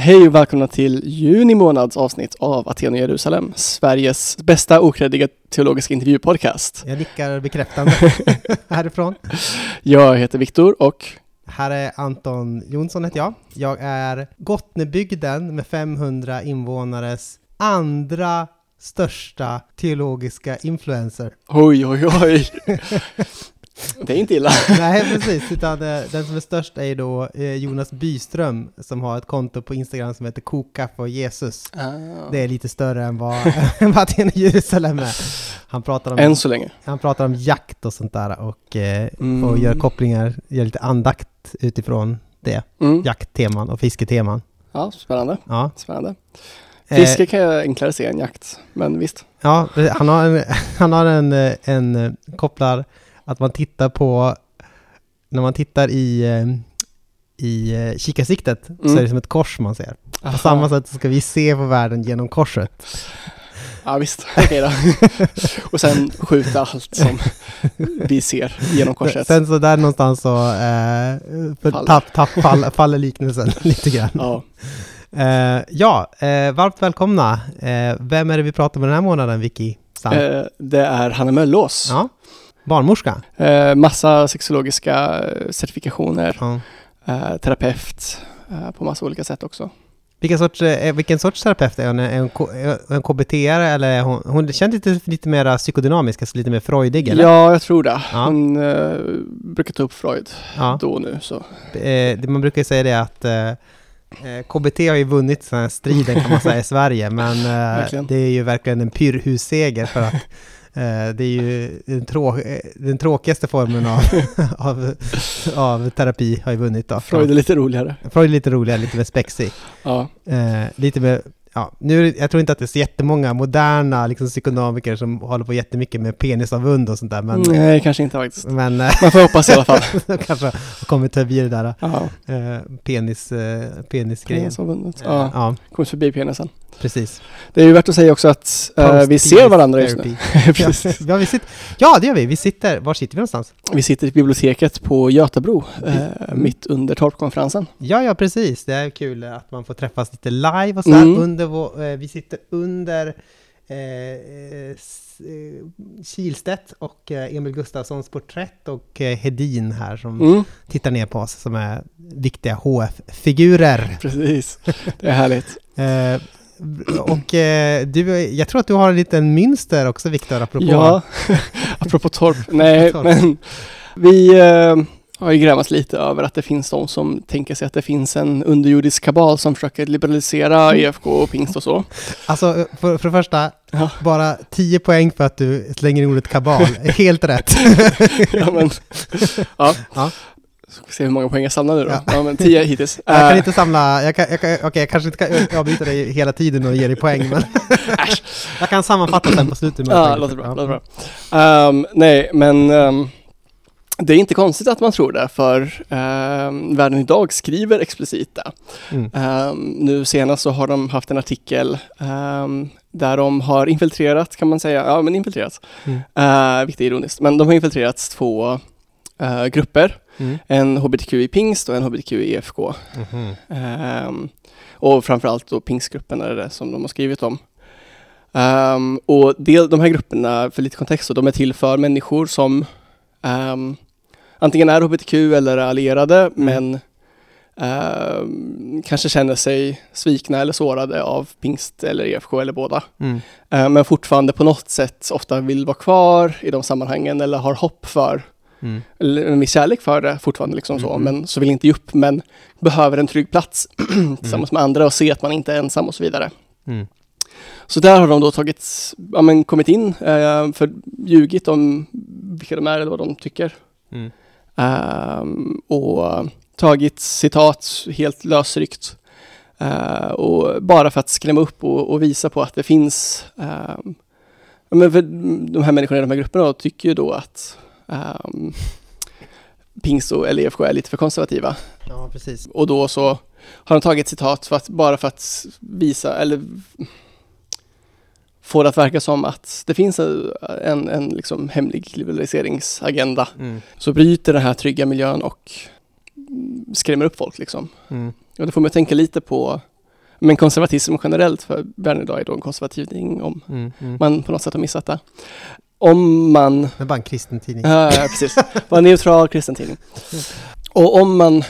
Hej och välkomna till juni månads avsnitt av Aten och Jerusalem, Sveriges bästa okreddiga teologiska intervjupodcast. Jag nickar bekräftande härifrån. Jag heter Viktor och Här är Anton Jonsson heter jag. Jag är Gottnebygden med 500 invånares andra största teologiska influencer. oj oj oj. Det är inte illa. Nej, precis. Utan eh, den som är störst är då eh, Jonas Byström som har ett konto på Instagram som heter Koka för Jesus. Det är lite större än vad, vad Aten och Jerusalem är. Han pratar, om, Än så länge. han pratar om jakt och sånt där och, eh, Mm. och gör kopplingar, gör lite andakt utifrån det. Mm. Jaktteman och fisketeman. Ja, spännande. Ja. spännande. Fiske kan jag enklare se än jakt, men visst. Ja, han har en, han har en, en kopplar att man tittar på, när man tittar i, eh, i eh, kikarsiktet så Mm. är det som ett kors man ser. På Aha. samma sätt så ska vi se på världen genom korset. Ja visst, okej då. och sen skjuta allt som vi ser genom korset. Sen så där någonstans så eh, Faller. tapp, tapp, fall, faller liknelsen lite grann. Ja. Eh, ja, eh, varmt välkomna. Eh, vem är det vi pratar med den här månaden, Vicky? Det är Hanna Möllås. ja, barnmorska. Eh, massa sexologiska eh, certifikationer, Ja. eh, terapeut eh, på massa olika sätt också. Vilken sorts, eh, vilken sorts terapeut är hon? Är hon, hon KBT-are eller är hon, hon känns lite, lite mer psykodynamisk, alltså lite mer freudig eller? Ja, jag tror det. Ja. Hon eh, brukar ta upp Freud Ja. då och nu. Så. Eh, man brukar säga det att eh, eh, KBT har ju vunnit den här striden kan man säga i Sverige, men det är ju verkligen en pyrhusseger för att det är ju den, trå eh, den tråkigaste formen av, av, av terapi har ju vunnit då. Freud är lite roligare. Freud är lite roligare, lite mer spexig. Ja. Eh, lite mer, ja, nu jag tror inte att det är så jättemånga moderna liksom, psykonomiker som håller på jättemycket med penisavund och sånt där, men, Nej, kanske inte faktiskt. men eh, Man får hoppas i alla fall. de kanske har kommit förbi det där eh, penis, eh, penisgrejen. penis har vunnit. Eh, Ja, ja, kommit förbi penisen. precis. Det är ju värt att säga också att eh, vi ser varandra just nu. ja, vi sitter, ja, det gör vi. Vi sitter, var sitter vi någonstans? Vi sitter i biblioteket på Götabro, eh, mitt under torpkonferensen. Ja, ja, precis. Det är kul att man får träffas lite live och så här. Mm. Under vår, eh, vi sitter under eh, eh, eh, Kihlstedt och Emil Gustafssons porträtt och Hedin här som Mm, tittar ner på oss som är viktiga HF-figurer. precis, det är härligt. Eh, och eh, du, jag tror att du har en liten mönster också Viktor, apropå... Ja, apropå torp. Nej, Torp. men vi eh, har ju grävats lite över att det finns de som tänker sig att det finns en underjordisk kabal som försöker liberalisera EFK och pingst och så. Alltså, för, för det första, Ja. bara 10 poäng för att du slänger in ordet kabal. Helt rätt. ja, men, ja. Ja. Ska vi se hur många poäng jag samlar nu då. Ja. Ja, men tio hittills. Jag kan Eh, inte samla, jag, kan, jag, kan, okej, jag kanske inte kan avbryta dig hela tiden och ge dig poäng, men jag kan sammanfatta sen på slutet. Ja, låter bra. Låter bra. Ehm, nej, men ehm, det är inte konstigt att man tror det, för um, Världen idag skriver explicit det. Mm. Ehm, nu senast så har de haft en artikel ehm, där de har infiltrerat, kan man säga, ja men infiltrerat, Mm. uh, vilket är ironiskt, men de har infiltrerat två eh, grupper, Mm. en hbtq i pingst och en hbtq i EFK. Mhm. Ehm, och framförallt då pingstgruppen är det som de har skrivit om. Ehm, och del, de här grupperna, för lite kontext, så, de är till för människor som ehm, antingen är hbtq eller är allierade, men ehm, kanske känner sig svikna eller sårade av pingst eller EFK eller båda. Mm. Ehm, men fortfarande på något sätt ofta vill vara kvar i de sammanhangen eller har hopp för Mm. eller en viss kärlek för det fortfarande liksom så, men så vill inte ge upp, men behöver en trygg plats tillsammans med andra och se att man inte är ensam och så vidare. Mm. Så där har de då tagit, ja men kommit in, eh, för ljugit om vilka de är eller vad de tycker. Ehm, och tagit citat helt lösryckt. Eh, och bara för att skrämma upp och, och visa på att det finns, ja, men för de här människorna i de här grupperna tycker ju då att um, pingst och eller EFK är lite för konservativa. Ja, precis. Och då så har de tagit citat för att, bara för att visa, eller få det att verka som att det finns en, en, liksom hemlig liberaliseringsagenda. Mm. Så bryter den här trygga miljön och mm, skrämmer upp folk liksom. Mm. Och det får mig att tänka lite på Men konservatism generellt för världen idag är då en konservativ tidning om Mm, mm. man på något sätt har missat det. Om man Det är bara en kristen tidning. Ja, ja, precis. Var en neutral kristen tidning. Och om man,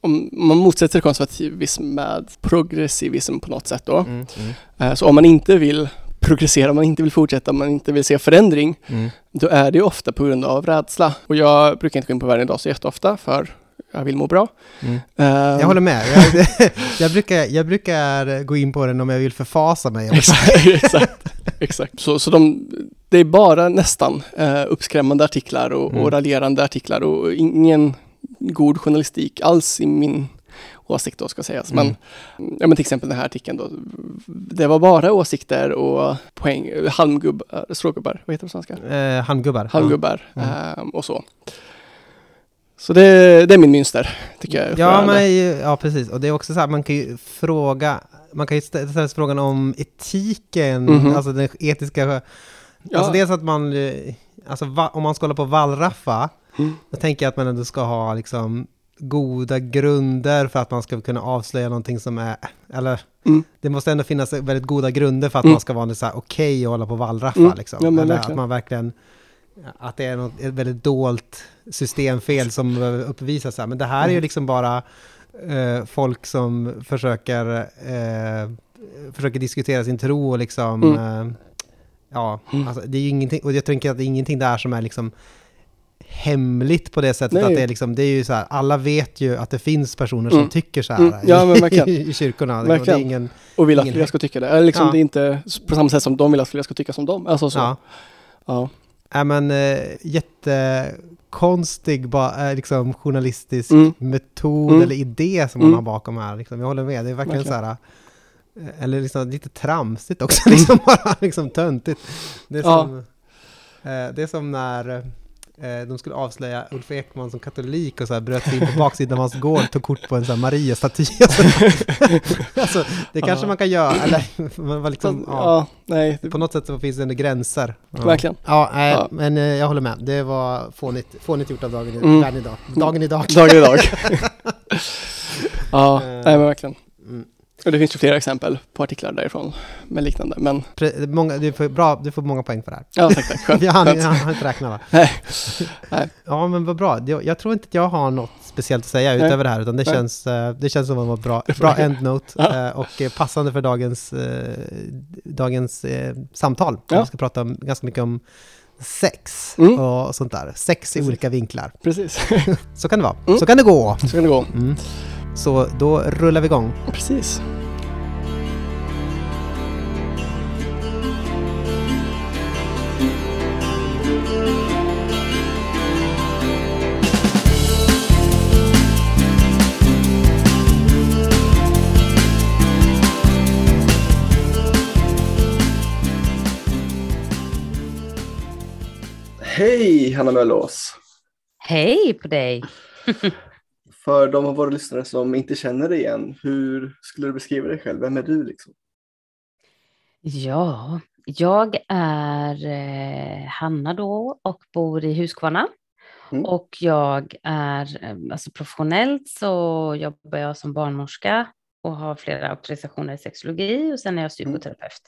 om man motsätter konservativism med progressivism på något sätt då. Mm, mm, eh, Så om man inte vill progressera, om man inte vill fortsätta, om man inte vill se förändring, mm. då är det ju ofta på grund av rädsla. Och jag brukar inte gå in på världen idag så jätteofta, för jag vill må bra. Mm. Eh, Jag håller med. Jag, jag, brukar, jag brukar gå in på den om jag vill förfasa mig. Exakt, exakt. exakt. Så, så de, det är bara nästan eh, uppskrämmande artiklar och, Mm. och raljerande artiklar och ingen god journalistik alls i min åsikt då ska sägas. Mm. Men, ja, men till exempel den här artikeln då. Det var bara åsikter och poäng, halmgubbar, strågubbar, vad heter det på svenska? Eh, handgubbar. Halmgubbar Mm. eh, och så. Så det, det är min mönster, tycker jag. Ja, men, ja, precis. Och det är också så här, man kan ju fråga, man kan ju stä- ställa sig frågan om etiken, Mhm. alltså den etiska, Ja. alltså dels att man, eh, alltså va, om man ska hålla på och wallraffa, Mm. då tänker jag att man ändå ska ha liksom goda grunder för att man ska kunna avslöja någonting som är, eller Mm. det måste ändå finnas väldigt goda grunder för att Mm. man ska vara så här okej att hålla på och wallraffa Mm. liksom. Ja, men eller verkligen. att man verkligen, att det är något, ett väldigt dolt systemfel som behöver uppvisas här. Men det här är ju Mm. liksom bara eh, folk som försöker, eh, försöker diskutera sin tro och liksom, Mm. eh, ja, Mm. alltså det är ju ingenting, och jag tänker att det är ingenting där som är liksom hemligt på det sättet Nej. att det är liksom, det är ju så här, alla vet ju att det finns personer som Mm. tycker så här Mm. Ja, i, i kyrkorna. Det är ingen, Och vill att fler ska tycka det. Eller liksom Ja. det är inte på samma sätt som de vill att fler ska tycka som dem. Alltså så. ja. Ja. Ja men eh, jättekonstig ba, eh, liksom, journalistisk Mm. metod Mm. eller idé som Mm. man har bakom här. Liksom. Jag håller med, det är verkligen, Verkligen. så här, eh, eller liksom lite tramsigt också, liksom bara liksom töntigt. Det är som, det är som när de skulle avslöja Ulf Ekman som katolik och så här bröt sig in på baksidan av hans gård, tog kort på en sån här Maria-staty. alltså, det kanske Ja. man kan göra, eller man var liksom, ja. ja, nej, På något sätt så finns det ändå gränser. Ja. verkligen. Ja, nej, Ja. men eh, jag håller med. Det var fånigt, fånigt gjort av dagen, Mm. dagen idag. Dagen idag. Dagen idag. ja, Eh. nej men verkligen. Och det finns ju flera exempel på artiklar därifrån med liknande. Men Pre- Många, du, får, bra, du får många poäng för det här. ja, tack, tack. Skönt. Jag hann, jag hann inte räkna va? Nej. Nej. Ja, men vad bra. Jag, jag tror inte att jag har något speciellt att säga Nej. utöver det här, utan det Nej. känns, eh, det känns som var bra, bra endnote Ja. eh, och passande för dagens, eh, dagens samtal. Ja. Vi ska prata om, ganska mycket om sex Mm. och sånt där. Sex i Precis. olika vinklar. Precis, Så kan det vara. Mm. Så kan det gå. så kan det gå. Mm. Så då rullar vi igång. Precis. Hej Hanna Möllås! Hej på dig! För de av våra lyssnare som inte känner dig igen, hur skulle du beskriva dig själv? Vem är du liksom? Ja, jag är eh, Hanna då och bor i Huskvarna. Mm. Och jag är, eh, alltså professionellt så jobbar jag som barnmorska och har flera auktorisationer i sexologi och sen är jag psykoterapeut.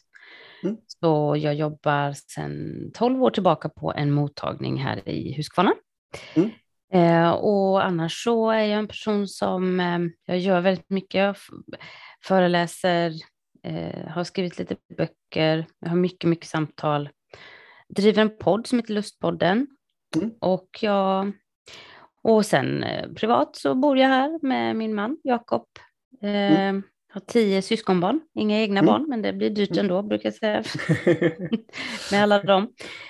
Mm. Så jag jobbar sedan 12 år tillbaka på en mottagning här i Huskvarna. Mm. Eh, och annars så är jag en person som, eh, jag gör väldigt mycket, jag föreläser, eh, har skrivit lite böcker, jag har mycket, mycket samtal, driver en podd som heter Lustpodden. Mm. Och jag, och sen eh, privat så bor jag här med min man Jakob. Eh, Har tio syskonbarn, inga egna Mm. barn, men det blir dyrt ändå brukar jag säga med alla dem.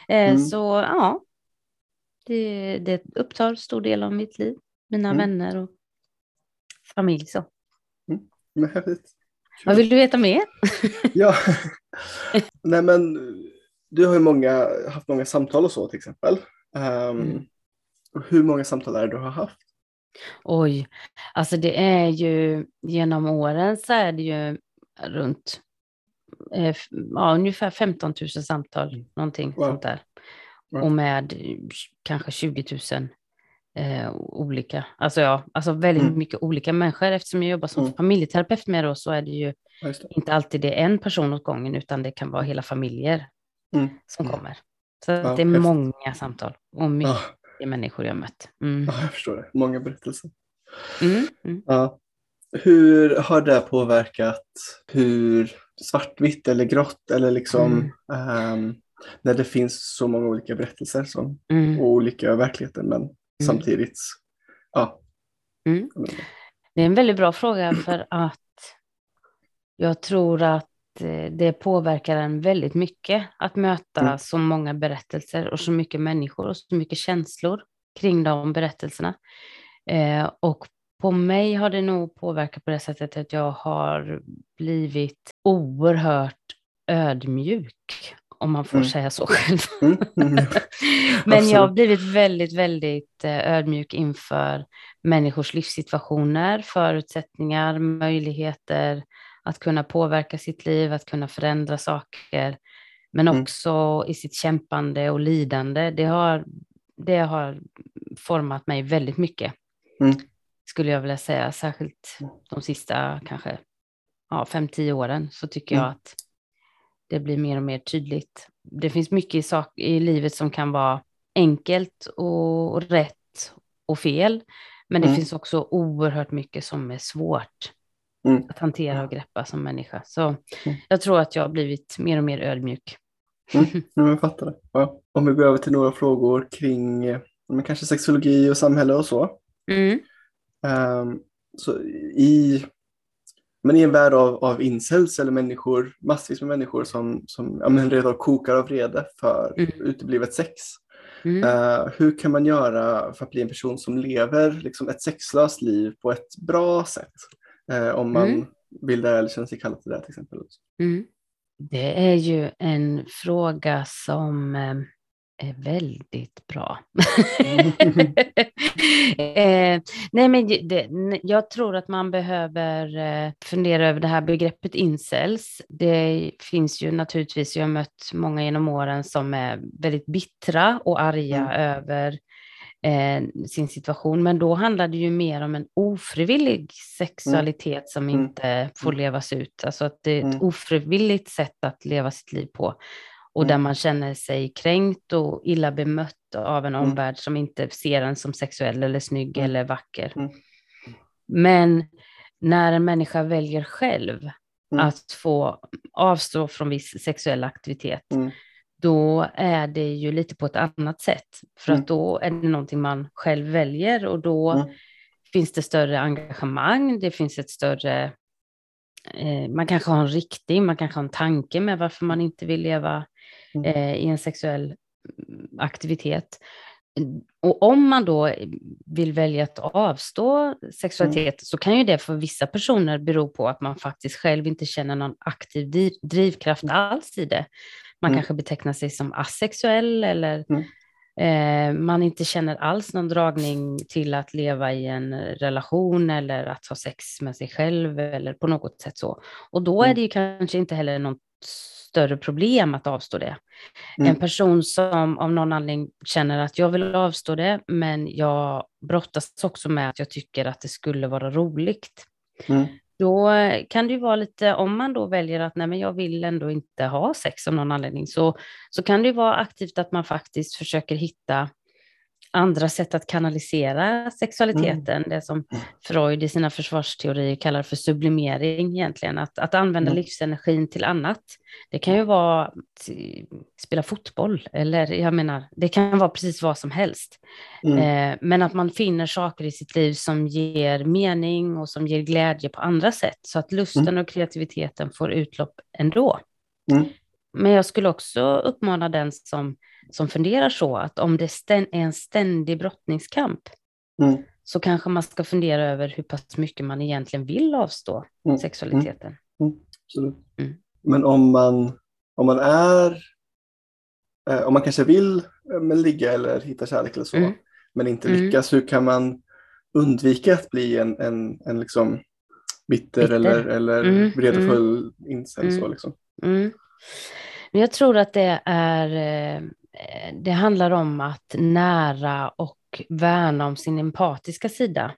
Eh, Mm. Så ja, det, det upptar stor del av mitt liv, mina Mm. vänner och familj. Så. Häftigt. Vad vill du veta mer? Ja, nej men du har ju många, haft många samtal och så till exempel. Ehm, Mm. Hur många samtal är det du har haft? Oj, alltså det är ju genom åren så är det ju runt eh, ja, ungefär 15 000 samtal, någonting Wow. sånt där. Och med eh, kanske 20 000 eh, olika, alltså ja, alltså väldigt mm. mycket olika människor. Eftersom jag jobbar som mm. familjeterapeut med det så är det ju det. inte alltid det är en person åt gången, utan det kan vara hela familjer mm. som mm. kommer. Så ja, det är många samtal och mycket ja. människor jag mött. Mm. Ja, jag förstår det. Många berättelser. Mm. Ja. Hur har det påverkat hur svartvitt eller grått eller liksom um, när det finns så många olika berättelser som, mm. och olika verkligheter men mm. samtidigt, ja. Mm. Det är en väldigt bra fråga för att jag tror att eh, det påverkar en väldigt mycket att möta mm. så många berättelser och så mycket människor och så mycket känslor kring de berättelserna. Eh, och på mig har det nog påverkat på det sättet att jag har blivit oerhört ödmjuk om man får mm. säga så själv. Mm. Mm. Men jag har blivit väldigt, väldigt eh, ödmjuk inför människors livssituationer, förutsättningar, möjligheter att kunna påverka sitt liv, att kunna förändra saker, men mm. också i sitt kämpande och lidande. Det har, det har format mig väldigt mycket, mm. skulle jag vilja säga, särskilt de sista kanske ja, fem, tio åren så tycker jag att det blir mer och mer tydligt. Det finns mycket i, sak, i livet som kan vara enkelt och rätt och fel. Men det mm. finns också oerhört mycket som är svårt mm. att hantera och greppa som människa. Så mm. jag tror att jag har blivit mer och mer ödmjuk. Mm. Jag fattar det. Ja. Om vi går över till några frågor kring men kanske sexologi och samhälle och så. Um, så i men i en värld av, av incels eller människor, massvis med människor som, som ja, men redan kokar av vrede för mm. uteblivet sex. Mm. Uh, hur kan man göra för att bli en person som lever liksom, ett sexlöst liv på ett bra sätt? Uh, om man mm. vill det eller känner sig kallad till det till exempel. Mm. Det är ju en fråga som eh, är väldigt bra. eh, nej, men det, jag tror att man behöver eh, fundera över det här begreppet incels. Det finns ju naturligtvis, jag har mött många genom åren som är väldigt bittra och arga mm. över eh, sin situation, men då handlar det ju mer om en ofrivillig sexualitet mm. som inte mm. får levas ut, alltså att det är ett mm. ofrivilligt sätt att leva sitt liv på och mm. där man känner sig kränkt och illa bemött av en mm. omvärld som inte ser en som sexuell eller snygg mm. eller vacker. Mm. Men när en människa väljer själv mm. att få avstå från viss sexuell aktivitet, mm. då är det ju lite på ett annat sätt. För att då är det någonting man själv väljer och då finns det större engagemang, det finns ett större eh, man kanske har en riktning, man kanske har en tanke med varför man inte vill leva Mm. Eh, i en sexuell aktivitet. Och om man då vill välja att avstå sexualitet mm. så kan ju det för vissa personer bero på att man faktiskt själv inte känner någon aktiv drivkraft mm. alls i det. Man mm. kanske betecknar sig som asexuell eller mm. eh, man inte känner alls någon dragning till att leva i en relation eller att ha sex med sig själv eller på något sätt så. Och då är mm. det ju kanske inte heller något större problem att avstå det. Mm. En person som av någon anledning känner att jag vill avstå det, men jag brottas också med att jag tycker att det skulle vara roligt. Mm. Då kan det ju vara lite, om man då väljer att nej men jag vill ändå inte ha sex av någon anledning, så, så kan det ju vara aktivt att man faktiskt försöker hitta andra sätt att kanalisera sexualiteten, mm. det som Freud i sina försvarsteorier kallar för sublimering egentligen, att, att använda mm. livsenergin till annat. Det kan ju vara att spela fotboll, eller jag menar, det kan vara precis vad som helst. Mm. Eh, men att man finner saker i sitt liv som ger mening och som ger glädje på andra sätt, så att lusten mm. och kreativiteten får utlopp ändå. Mm. Men jag skulle också uppmana den som som funderar så, att om det är en ständig brottningskamp, mm. så kanske man ska fundera över hur pass mycket man egentligen vill avstå mm. sexualiteten. Mm. mm. Mm. Men om man, om man är, eh, om man kanske vill eh, men ligga eller hitta kärlek eller så, mm. men inte lyckas, hur kan man undvika att bli en, en, en liksom bitter, bitter. eller, eller mm. vredefull mm. incel? Så liksom? Men jag tror att det är eh, det handlar om att nära och värna om sin empatiska sida.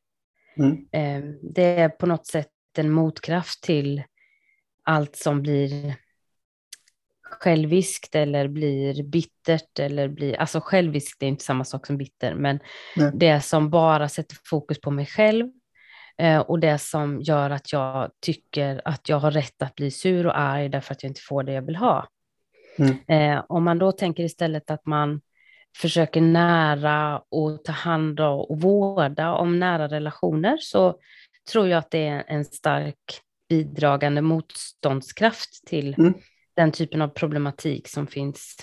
Mm. Eh, det är på något sätt en motkraft till allt som blir själviskt eller blir bittert eller blir, alltså själviskt är inte samma sak som bitter, men Nej. det som bara sätter fokus på mig själv eh, och det som gör att jag tycker att jag har rätt att bli sur och arg därför att jag inte får det jag vill ha. Mm. Eh, om man då tänker istället att man försöker nära och ta hand om och vårda om nära relationer så tror jag att det är en stark bidragande motståndskraft till mm. den typen av problematik som finns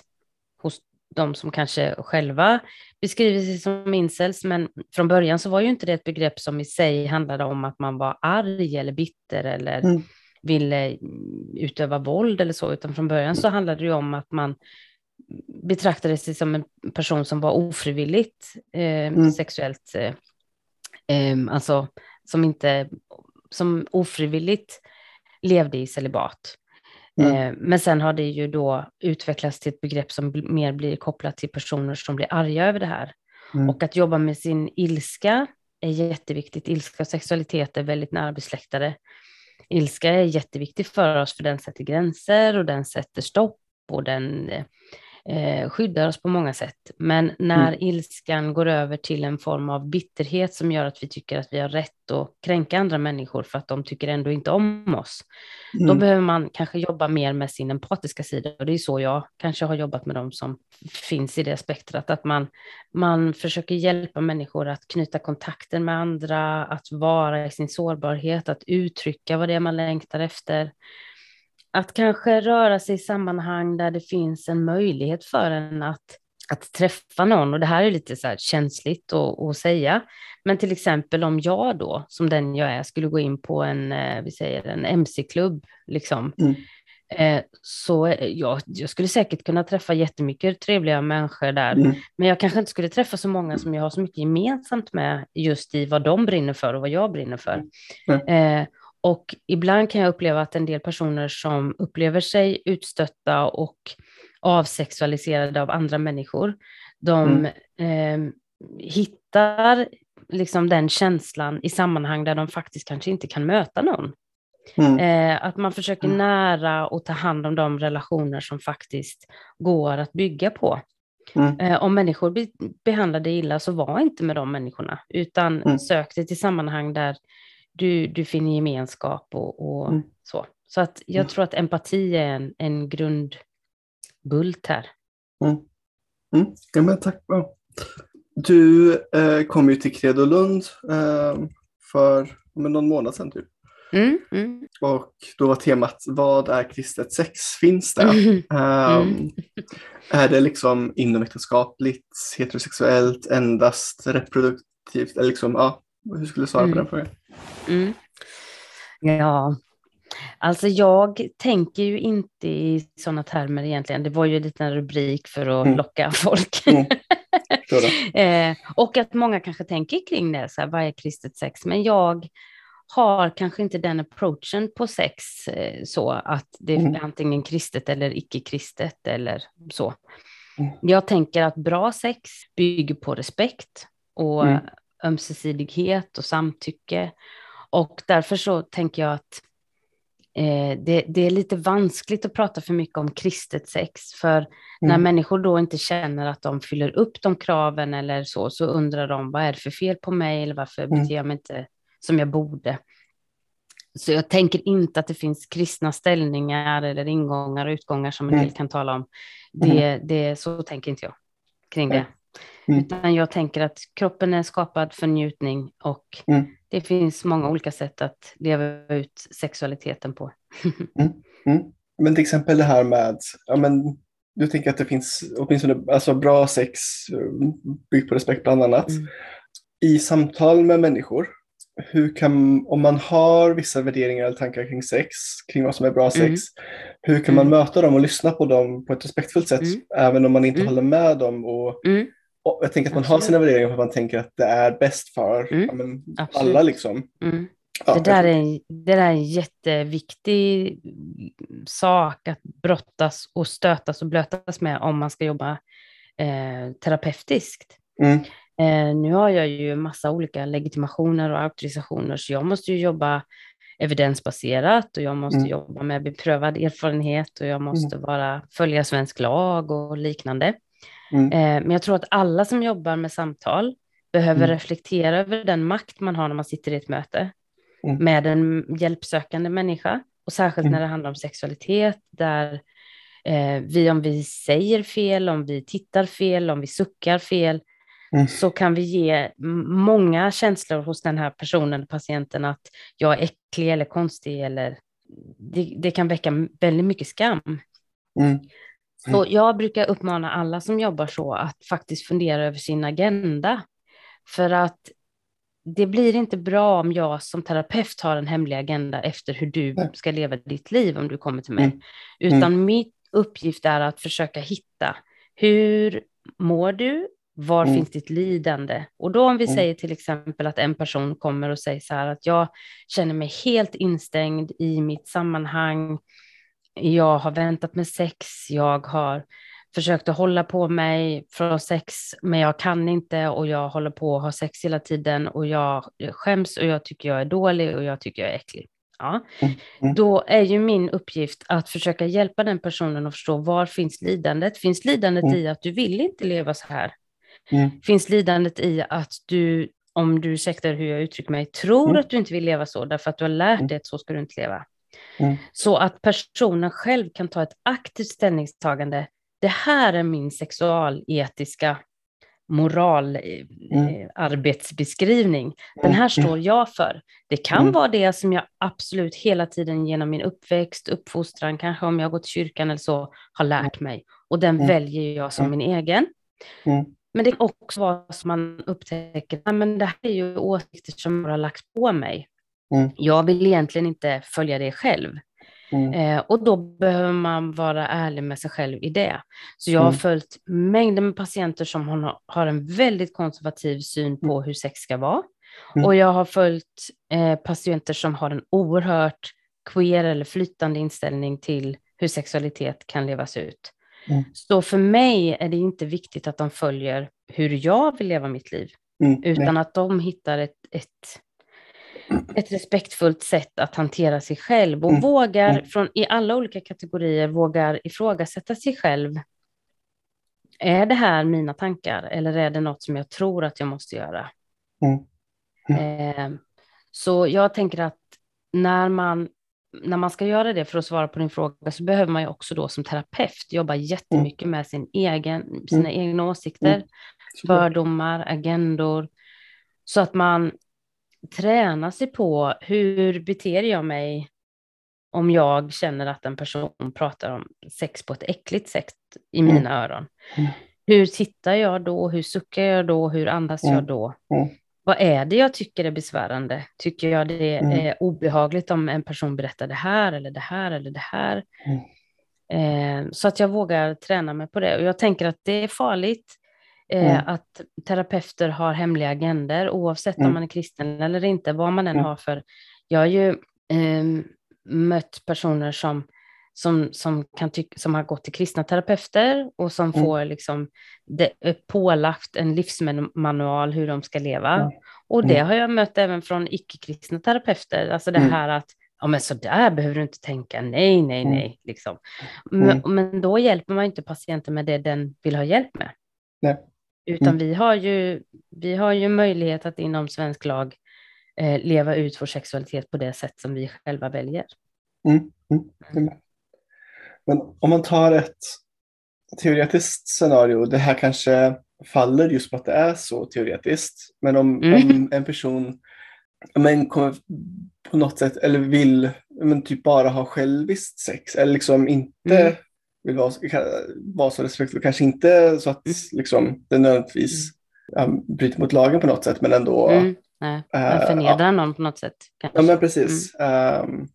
hos de som kanske själva beskriver sig som incels, men från början så var ju inte det ett begrepp som i sig handlade om att man var arg eller bitter eller mm. Ville utöva våld eller så, utan från början så handlade det ju om att man betraktade sig som en person som var ofrivilligt eh, mm. sexuellt, eh, eh, alltså som inte, som ofrivilligt levde i celibat. Mm. Eh, men sen har det ju då utvecklats till ett begrepp som mer blir kopplat till personer som blir arga över det här. Mm. Och att jobba med sin ilska är jätteviktigt. Ilska och sexualitet är väldigt nära besläktade. Ilska är jätteviktig för oss för den sätter gränser och den sätter stopp och den eh, eh, skyddar oss på många sätt. Men när mm. ilskan går över till en form av bitterhet som gör att vi tycker att vi har rätt att kränka andra människor för att de tycker ändå inte om oss, mm. då behöver man kanske jobba mer med sin empatiska sida. Och det är så jag kanske har jobbat med dem som finns i det spektrat, att man, man försöker hjälpa människor att knyta kontakter med andra, att vara i sin sårbarhet, att uttrycka vad det är man längtar efter att kanske röra sig i sammanhang där det finns en möjlighet för en att, att träffa någon. Och det här är lite så känsligt att, att säga. Men till exempel om jag då, som den jag är, skulle gå in på en, eh, vi säger en mc-klubb, liksom. Mm. Eh, så ja, jag skulle säkert kunna träffa jättemycket trevliga människor där, mm. men jag kanske inte skulle träffa så många som jag har så mycket gemensamt med just i vad de brinner för och vad jag brinner för. Mm. Eh, och ibland kan jag uppleva att en del personer som upplever sig utstötta och avsexualiserade av andra människor, de mm. eh, hittar liksom den känslan i sammanhang där de faktiskt kanske inte kan möta någon. Mm. Eh, att man försöker mm. nära och ta hand om de relationer som faktiskt går att bygga på. Mm. Eh, om människor be behandlade illa så var inte med de människorna, utan mm. sök dig till sammanhang där du, du finner gemenskap och, och mm. så. Så att jag mm. tror att empati är en, en grundbult här. Mm. Mm. Ja, men tack. Du eh, kom ju till Credolund eh, för men, någon månad sedan typ. Mm, mm. Och då var temat Vad är kristet sex? Finns det? Um, är det liksom inomäktenskapligt, heterosexuellt, endast reproduktivt? Eller liksom, ja, hur skulle du svara på den frågan? Mm. Ja, alltså jag tänker ju inte i sådana termer egentligen. Det var ju en liten rubrik för att mm. locka folk. Mm. eh, och att många kanske tänker kring det, så här, vad är kristet sex? Men jag har kanske inte den approachen på sex eh, så att det mm. är antingen kristet eller icke-kristet eller så. Mm. Jag tänker att bra sex bygger på respekt och mm. Ömsesidighet och samtycke och därför så tänker jag att eh, det, det, är lite vanskligt att prata för mycket om kristet sex, för mm. när människor då inte känner att de fyller upp de kraven eller så, så undrar de vad är det för fel på mig eller varför mm. beter jag mig inte som jag borde. Så jag tänker inte att det finns kristna ställningar eller ingångar och utgångar som en del kan tala om. Det, mm. det, så tänker inte jag kring det. Mm. Utan jag tänker att kroppen är skapad för njutning och mm. det finns många olika sätt att leva ut sexualiteten på. mm. Mm. Men till exempel det här med, ja men du tänker att det finns åtminstone alltså bra sex byggt på respekt bland annat. Mm. I samtal med människor, hur kan, om man har vissa värderingar eller tankar kring sex, kring vad som är bra sex, mm. hur kan man möta dem och lyssna på dem på ett respektfullt sätt, även om man inte håller med dem och och jag tänker att man Absolut. har sina värderingar för att man tänker att det är bäst för mm. men, alla. Liksom. Mm. Ja, det, där är, det där är en jätteviktig sak att brottas och stötas och blötas med om man ska jobba eh, terapeutiskt. Mm. Eh, nu har jag ju massa olika legitimationer och auktorisationer, så jag måste ju jobba evidensbaserat och jag måste mm. jobba med beprövad erfarenhet och jag måste mm. vara, följa svensk lag och liknande. Mm. Eh, men jag tror att alla som jobbar med samtal behöver mm. reflektera över den makt man har när man sitter i ett möte mm. med en hjälpsökande människa. Och särskilt när det handlar om sexualitet, där eh, vi, om vi säger fel, om vi tittar fel, om vi suckar fel, Mm. så kan vi ge många känslor hos den här personen, patienten, att jag är äcklig eller konstig eller det, det kan väcka väldigt mycket skam. Så mm. jag brukar uppmana alla som jobbar så att faktiskt fundera över sin agenda. För att det blir inte bra om jag som terapeut har en hemlig agenda efter hur du ska leva ditt liv om du kommer till mig. Mm. Utan mm. min uppgift är att försöka hitta hur mår du? Var mm. finns ditt lidande? Och då om vi mm. säger till exempel att en person kommer och säger så här att jag känner mig helt instängd i mitt sammanhang. Jag har väntat med sex, jag har försökt att hålla på mig från sex, men jag kan inte och jag håller på att ha sex hela tiden och jag skäms och jag tycker jag är dålig och jag tycker jag är äcklig. Ja. Mm, mm. Då är ju min uppgift att försöka hjälpa den personen att förstå var finns lidandet? Finns lidandet mm. i att du vill inte leva så här? Mm. Finns lidandet i att du, om du ursäktar hur jag uttrycker mig, tror mm. att du inte vill leva så därför att du har lärt mm. dig att så ska du inte leva? Mm. Så att personen själv kan ta ett aktivt ställningstagande. Det här är min sexualetiska moral, mm. Eh. Den här står jag för. Det kan mm. vara det som jag absolut hela tiden genom min uppväxt, uppfostran, kanske om jag gått till kyrkan eller så, har lärt mig. Och den mm. väljer jag som min egen. Mm. Men det kan också vara som man upptäcker, att det här är ju åsikter som har lagts på mig. Mm. Jag vill egentligen inte följa det själv. Mm. Eh, och då behöver man vara ärlig med sig själv i det. Så jag har mm. följt mängder med patienter som har, en väldigt konservativ syn på mm. hur sex ska vara. Mm. Och jag har följt eh, patienter som har en oerhört queer eller flytande inställning till hur sexualitet kan levas ut. Mm. Så för mig är det inte viktigt att de följer hur jag vill leva mitt liv, mm. utan att de hittar ett, ett, ett respektfullt sätt att hantera sig själv och mm. vågar, mm. från, i alla olika kategorier, vågar ifrågasätta sig själv. Är det här mina tankar eller är det något som jag tror att jag måste göra? Mm. Mm. Eh, så jag tänker att när man när man ska göra det för att svara på din fråga så behöver man ju också då som terapeut jobba jättemycket mm. med sin egen, sina mm. egna åsikter, fördomar, agendor, så att man tränar sig på hur beter jag mig om jag känner att en person pratar om sex på ett äckligt sätt i mm. mina öron. Mm. Hur tittar jag då? Hur suckar jag då? Hur andas jag mm. då? vad är det jag tycker är besvärande? Tycker jag det mm. är obehagligt om en person berättar det här eller det här eller det här? Mm. Eh, så att jag vågar träna mig på det. Och jag tänker att det är farligt mm. att terapeuter har hemliga agender oavsett om mm. man är kristen eller inte, vad man än mm. har för. Jag har ju eh, mött personer som som, som, kan tycka, som har gått till kristna terapeuter och som mm. får liksom det, pålagt en livsmanual hur de ska leva. Mm. Och det har jag mött även från icke-kristna terapeuter, alltså det mm. här att ja men så där behöver du inte tänka, nej, nej, mm. nej, liksom. Men, men, då hjälper man inte patienten med det den vill ha hjälp med. Nej. Utan mm. vi, har ju, vi har ju möjlighet att inom svensk lag eh, leva ut vår sexualitet på det sätt som vi själva väljer. Mm. Mm. Men om man tar ett teoretiskt scenario, det här kanske faller just på att det är så teoretiskt, men om, mm. om en person men kommer på något sätt, eller vill men typ bara ha själviskt sex, eller liksom inte mm. Vill vara, vara så respektfull, kanske inte så att mm. liksom, det nödvändigtvis ja, bryter mot lagen på något sätt, men ändå mm. Nej, äh, förnedrar ja. någon på något sätt. Kanske. Ja, men precis. Um,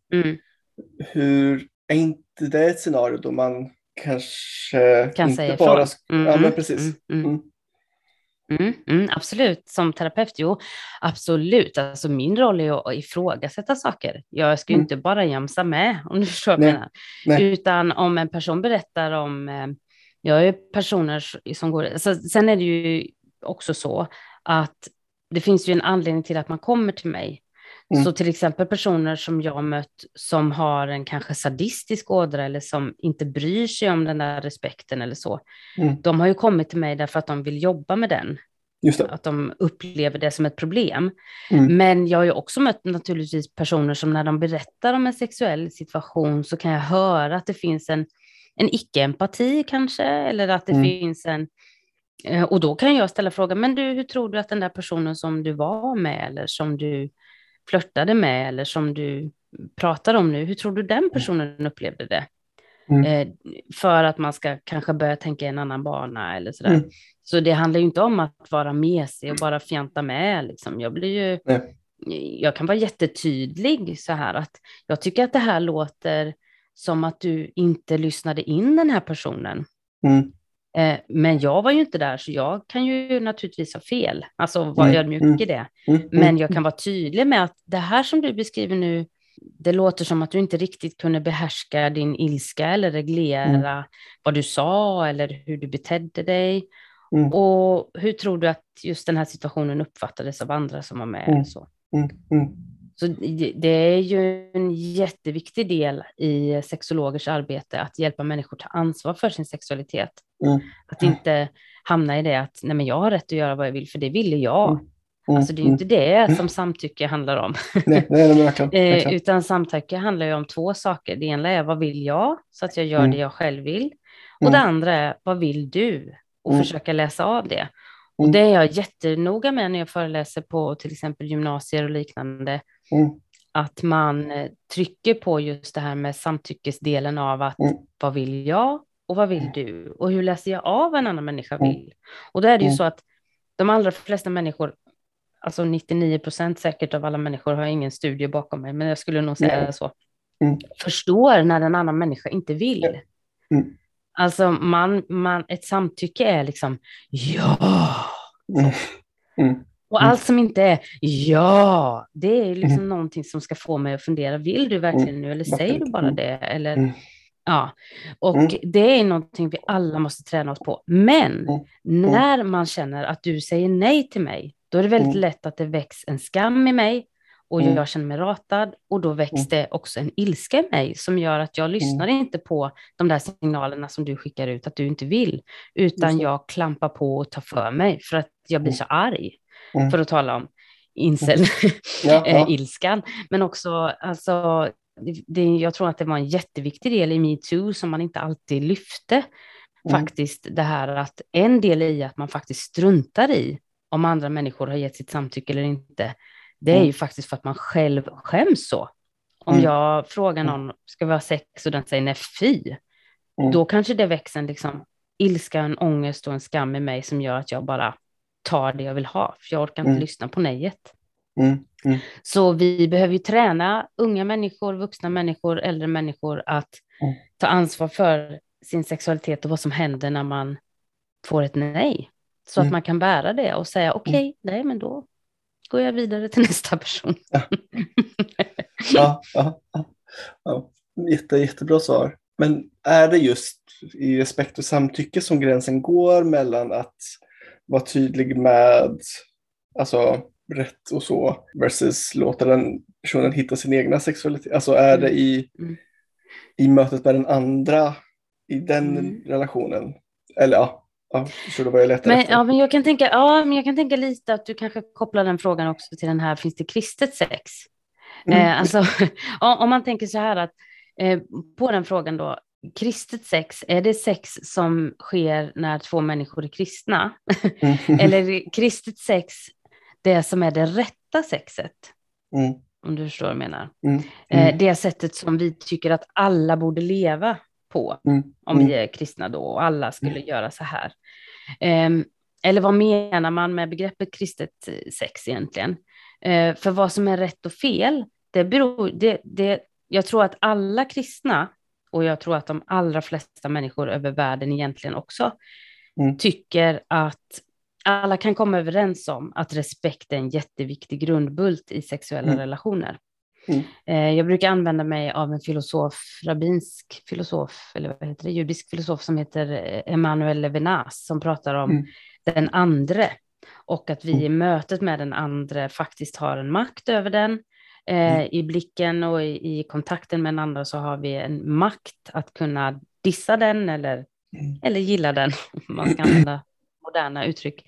hur är inte det ett scenario då man kanske kan inte bara... Mm, ja, men precis. Mm mm. mm, mm, mm, absolut, som terapeut, jo, absolut. Alltså min roll är att ifrågasätta saker. Jag ska ju inte bara jamsa med, om du förstår vad jag menar. Utan om en person berättar om, eh, Jag är personer som går... Alltså, sen är det ju också så att det finns ju en anledning till att man kommer till mig. Mm. Så till exempel personer som jag mött som har en kanske sadistisk ådra eller som inte bryr sig om den där respekten eller så. Mm. De har ju kommit till mig därför att de vill jobba med den. Att de upplever det som ett problem. Mm. Men jag har ju också mött naturligtvis personer som när de berättar om en sexuell situation så kan jag höra att det finns en, en icke-empati kanske, eller att det mm. finns en... Eh, och då kan jag ställa frågan, men du, hur tror du att den där personen som du var med eller som du flörtade med eller som du pratar om nu, hur tror du den personen upplevde det? Mm. Eh, för att man ska kanske börja tänka i en annan bana eller sådär. Mm. Så det handlar ju inte om att vara mesig och bara fjanta med. Liksom. Jag, blir ju, Nej. jag kan vara jättetydlig så här att jag tycker att det här låter som att du inte lyssnade in den här personen. Mm. Eh, men jag var ju inte där, så jag kan ju naturligtvis ha fel, alltså vara mm. ödmjuk mm. i det. Mm. Men jag kan vara tydlig med att det här som du beskriver nu, det låter som att du inte riktigt kunde behärska din ilska eller reglera mm. vad du sa eller hur du betedde dig. Mm. Och hur tror du att just den här situationen uppfattades av andra som var med? Mm. Så? Så det är ju en jätteviktig del i sexologers arbete att hjälpa människor ta ansvar för sin sexualitet. Mm. Att inte hamna i det att nej men jag har rätt att göra vad jag vill för det ville jag. Mm. Mm. Alltså det är inte det mm. som samtycke handlar om. Nej, nej, nej, verkligen, eh, verkligen. Utan samtycke handlar ju om två saker. Det ena är vad vill jag? Så att jag gör mm. det jag själv vill. Och det mm. andra är vad vill du? Och försöka läsa av det. Och det är jag jättenoga med när jag föreläser på till exempel gymnasier och liknande. Mm. Att man eh, trycker på just det här med samtyckesdelen av att mm. vad vill jag och vad vill du? Och hur läser jag av vad en annan människa mm. vill? Och då är det ju mm. så att de allra flesta människor, alltså 99 procent säkert av alla människor har ingen studie bakom mig, men jag skulle nog säga mm. så, mm. förstår när en annan människa inte vill. Mm. Alltså man, man, ett samtycke är liksom ja. Mm. Mm. Och allt som inte är ja, det är liksom mm. någonting som ska få mig att fundera, vill du verkligen mm. nu eller säger du bara det? Eller, mm. Ja, och mm. det är någonting vi alla måste träna oss på. Men mm. mm. när man känner att du säger nej till mig, då är det väldigt mm. lätt att det väcks en skam i mig och jag känner mig ratad och då väcks det också en ilska i mig som gör att jag lyssnar inte på de där signalerna som du skickar ut att du inte vill, utan jag klampar på och tar för mig för att jag blir så arg mm. för att tala om incel-ilskan. Mm. ja, ja. Men också, alltså, det, det, jag tror att det var en jätteviktig del i metoo som man inte alltid lyfte. Mm. Faktiskt det här att en del i att man faktiskt struntar i om andra människor har gett sitt samtycke eller inte, det är mm. ju faktiskt för att man själv skäms så. Om mm. jag frågar mm. någon, ska vi ha sex och den säger nej, fy, då kanske det växer en liksom ilska, en ångest och en skam i mig som gör att jag bara tar det jag vill ha, för jag orkar inte mm. lyssna på nejet. Mm. Mm. Så vi behöver ju träna unga människor, vuxna människor, äldre människor att mm. ta ansvar för sin sexualitet och vad som händer när man får ett nej. Så att mm. man kan bära det och säga okej, okay, mm. nej men då går jag vidare till nästa person. Ja, ja, ja, ja. ja. Jätte, jättebra svar. Men är det just i respekt och samtycke som gränsen går mellan att vara tydlig med alltså, rätt och så versus låta den personen hitta sin egna sexualitet? Alltså är det i, mm. i mötet med den andra, i den mm. relationen? Eller ja, ja, förstår du vad jag letar men, efter? Ja, men jag kan tänka, ja, men jag kan tänka lite att du kanske kopplar den frågan också till den här, finns det kristet sex? Mm. Eh, alltså, om man tänker så här att eh, på den frågan då, kristet sex, är det sex som sker när två människor är kristna? Mm. Eller kristet sex, det som är det rätta sexet? Mm. Om du förstår vad jag menar. Mm. Eh, mm. Det sättet som vi tycker att alla borde leva på, mm. om vi mm. är kristna då, och alla skulle göra så här. Um, eller vad menar man med begreppet kristet sex egentligen? Uh, för vad som är rätt och fel, det beror, det, det, jag tror att alla kristna och jag tror att de allra flesta människor över världen egentligen också mm. tycker att alla kan komma överens om att respekt är en jätteviktig grundbult i sexuella mm. relationer. Mm. Eh, jag brukar använda mig av en filosof, rabbinsk filosof, eller vad heter det, judisk filosof som heter eh, Emanuel Levinas, som pratar om mm. den andre och att vi mm. i mötet med den andre faktiskt har en makt över den. Eh, mm. I blicken och i, i, kontakten med den andra så har vi en makt att kunna dissa den eller, mm. eller gilla den, om man ska använda moderna uttryck.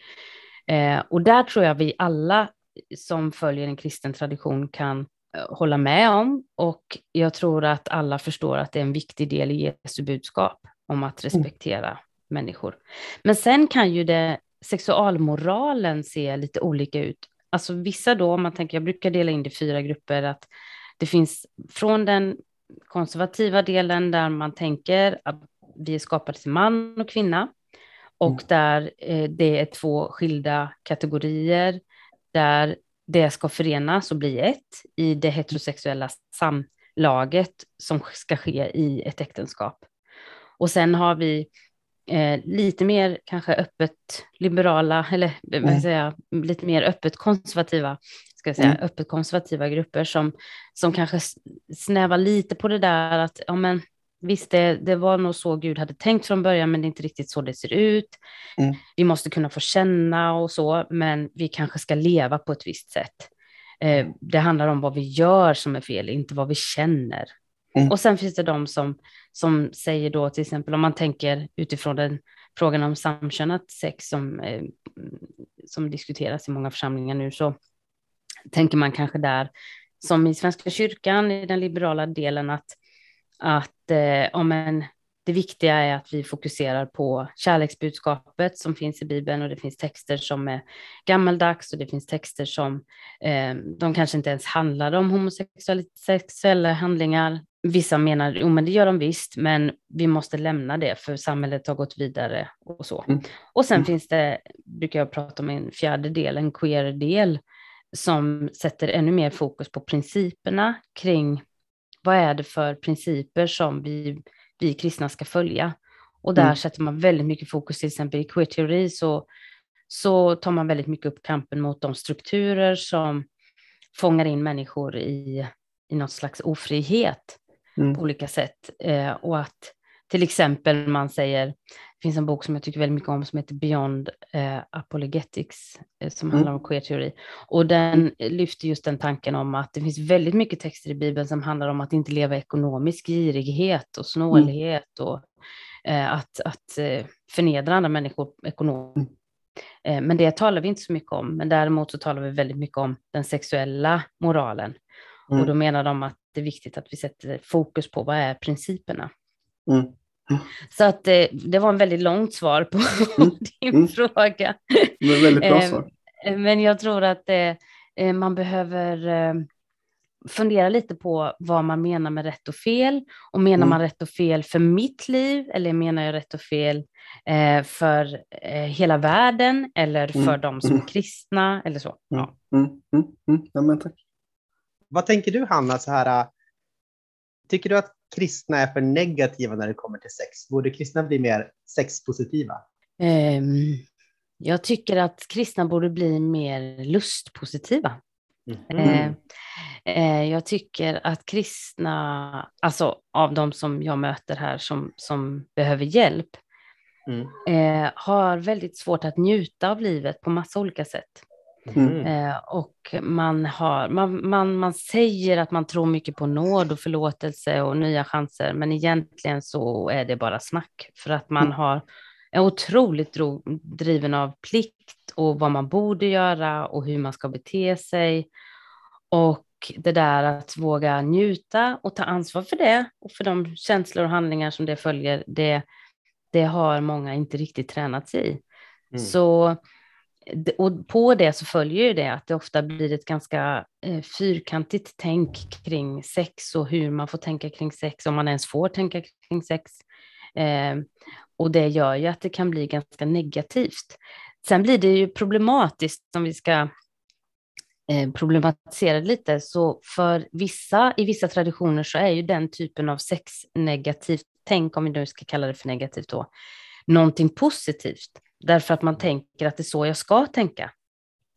Eh, och där tror jag vi alla som följer en kristen tradition kan eh, hålla med om och jag tror att alla förstår att det är en viktig del i Jesu budskap om att mm. respektera mm. människor. Men sen kan ju det sexualmoralen se lite olika ut. Alltså vissa då, om man tänker, jag brukar dela in det i fyra grupper, att det finns från den konservativa delen där man tänker att vi är skapade till man och kvinna och mm. där eh, det är två skilda kategorier där det ska förenas och bli ett i det heterosexuella samlaget som ska ske i ett äktenskap. Och sen har vi eh, lite mer kanske öppet liberala, eller mm. säga, lite mer öppet konservativa, ska jag säga, mm. öppet konservativa grupper som, som kanske snävar lite på det där att, ja men visst, det, det var nog så Gud hade tänkt från början, men det är inte riktigt så det ser ut. Mm. Vi måste kunna få känna och så, men vi kanske ska leva på ett visst sätt. Eh, det handlar om vad vi gör som är fel, inte vad vi känner. Mm. Och sen finns det de som, som säger då till exempel om man tänker utifrån den frågan om samkönat sex som, eh, som diskuteras i många församlingar nu så tänker man kanske där som i Svenska kyrkan i den liberala delen att, att eh, om en, det viktiga är att vi fokuserar på kärleksbudskapet som finns i Bibeln och det finns texter som är gammaldags och det finns texter som eh, de kanske inte ens handlar om homosexuella handlingar Vissa menar, jo men det gör de visst, men vi måste lämna det för samhället har gått vidare och så. Mm. Och sen mm. finns det, brukar jag prata om en fjärde del, en queer-del, som sätter ännu mer fokus på principerna kring vad är det för principer som vi, vi kristna ska följa. Och där mm. sätter man väldigt mycket fokus, till exempel i queer-teori så, så tar man väldigt mycket upp kampen mot de strukturer som fångar in människor i, i något slags ofrihet mm. på olika sätt. Eh, och att till exempel man säger, det finns en bok som jag tycker väldigt mycket om som heter Beyond eh, Apologetics, eh, som mm. handlar om queer-teori. Och den lyfter just den tanken om att det finns väldigt mycket texter i Bibeln som handlar om att inte leva ekonomisk girighet och snålhet mm. och eh, att, att eh, förnedra andra människor ekonomiskt. Mm. Eh, men det talar vi inte så mycket om, men däremot så talar vi väldigt mycket om den sexuella moralen. Mm. Och då menar de att det är viktigt att vi sätter fokus på vad är principerna. Mm. Mm. Så att det, eh, det var en väldigt långt svar på mm. din mm. fråga. Men väldigt bra svar. Eh, men jag tror att det, eh, man behöver fundera lite på vad man menar med rätt och fel. Och menar mm. man rätt och fel för mitt liv eller menar jag rätt och fel för hela världen eller för mm. de som är kristna eller så. Ja. Ja, men tack. Vad tänker du Hanna, så här, äh, tycker du att kristna är för negativa när det kommer till sex? Borde kristna bli mer sexpositiva? Um, jag tycker att kristna borde bli mer lustpositiva. Mm. Uh, jag tycker att kristna, alltså av de som jag möter här som, som behöver hjälp, mm. uh, har väldigt svårt att njuta av livet på massa olika sätt. Mm. Eh, och man, har, man, man, man säger att man tror mycket på nåd och förlåtelse och nya chanser, men egentligen så är det bara snack för att man mm. har är otroligt dro, driven av plikt och vad man borde göra och hur man ska bete sig. Och det där att våga njuta och ta ansvar för det och för de känslor och handlingar som det följer, det, det har många inte riktigt tränats i. Mm. Så och på det så följer ju det att det ofta blir ett ganska eh, fyrkantigt tänk kring sex och hur man får tänka kring sex, om man ens får tänka kring sex. Eh, och det gör ju att det kan bli ganska negativt. Sen blir det ju problematiskt om vi ska eh, problematisera det lite, så för vissa, i vissa traditioner så är ju den typen av sexnegativt tänk, om vi nu ska kalla det för negativt då, någonting positivt. Därför att man tänker att det är så jag ska tänka.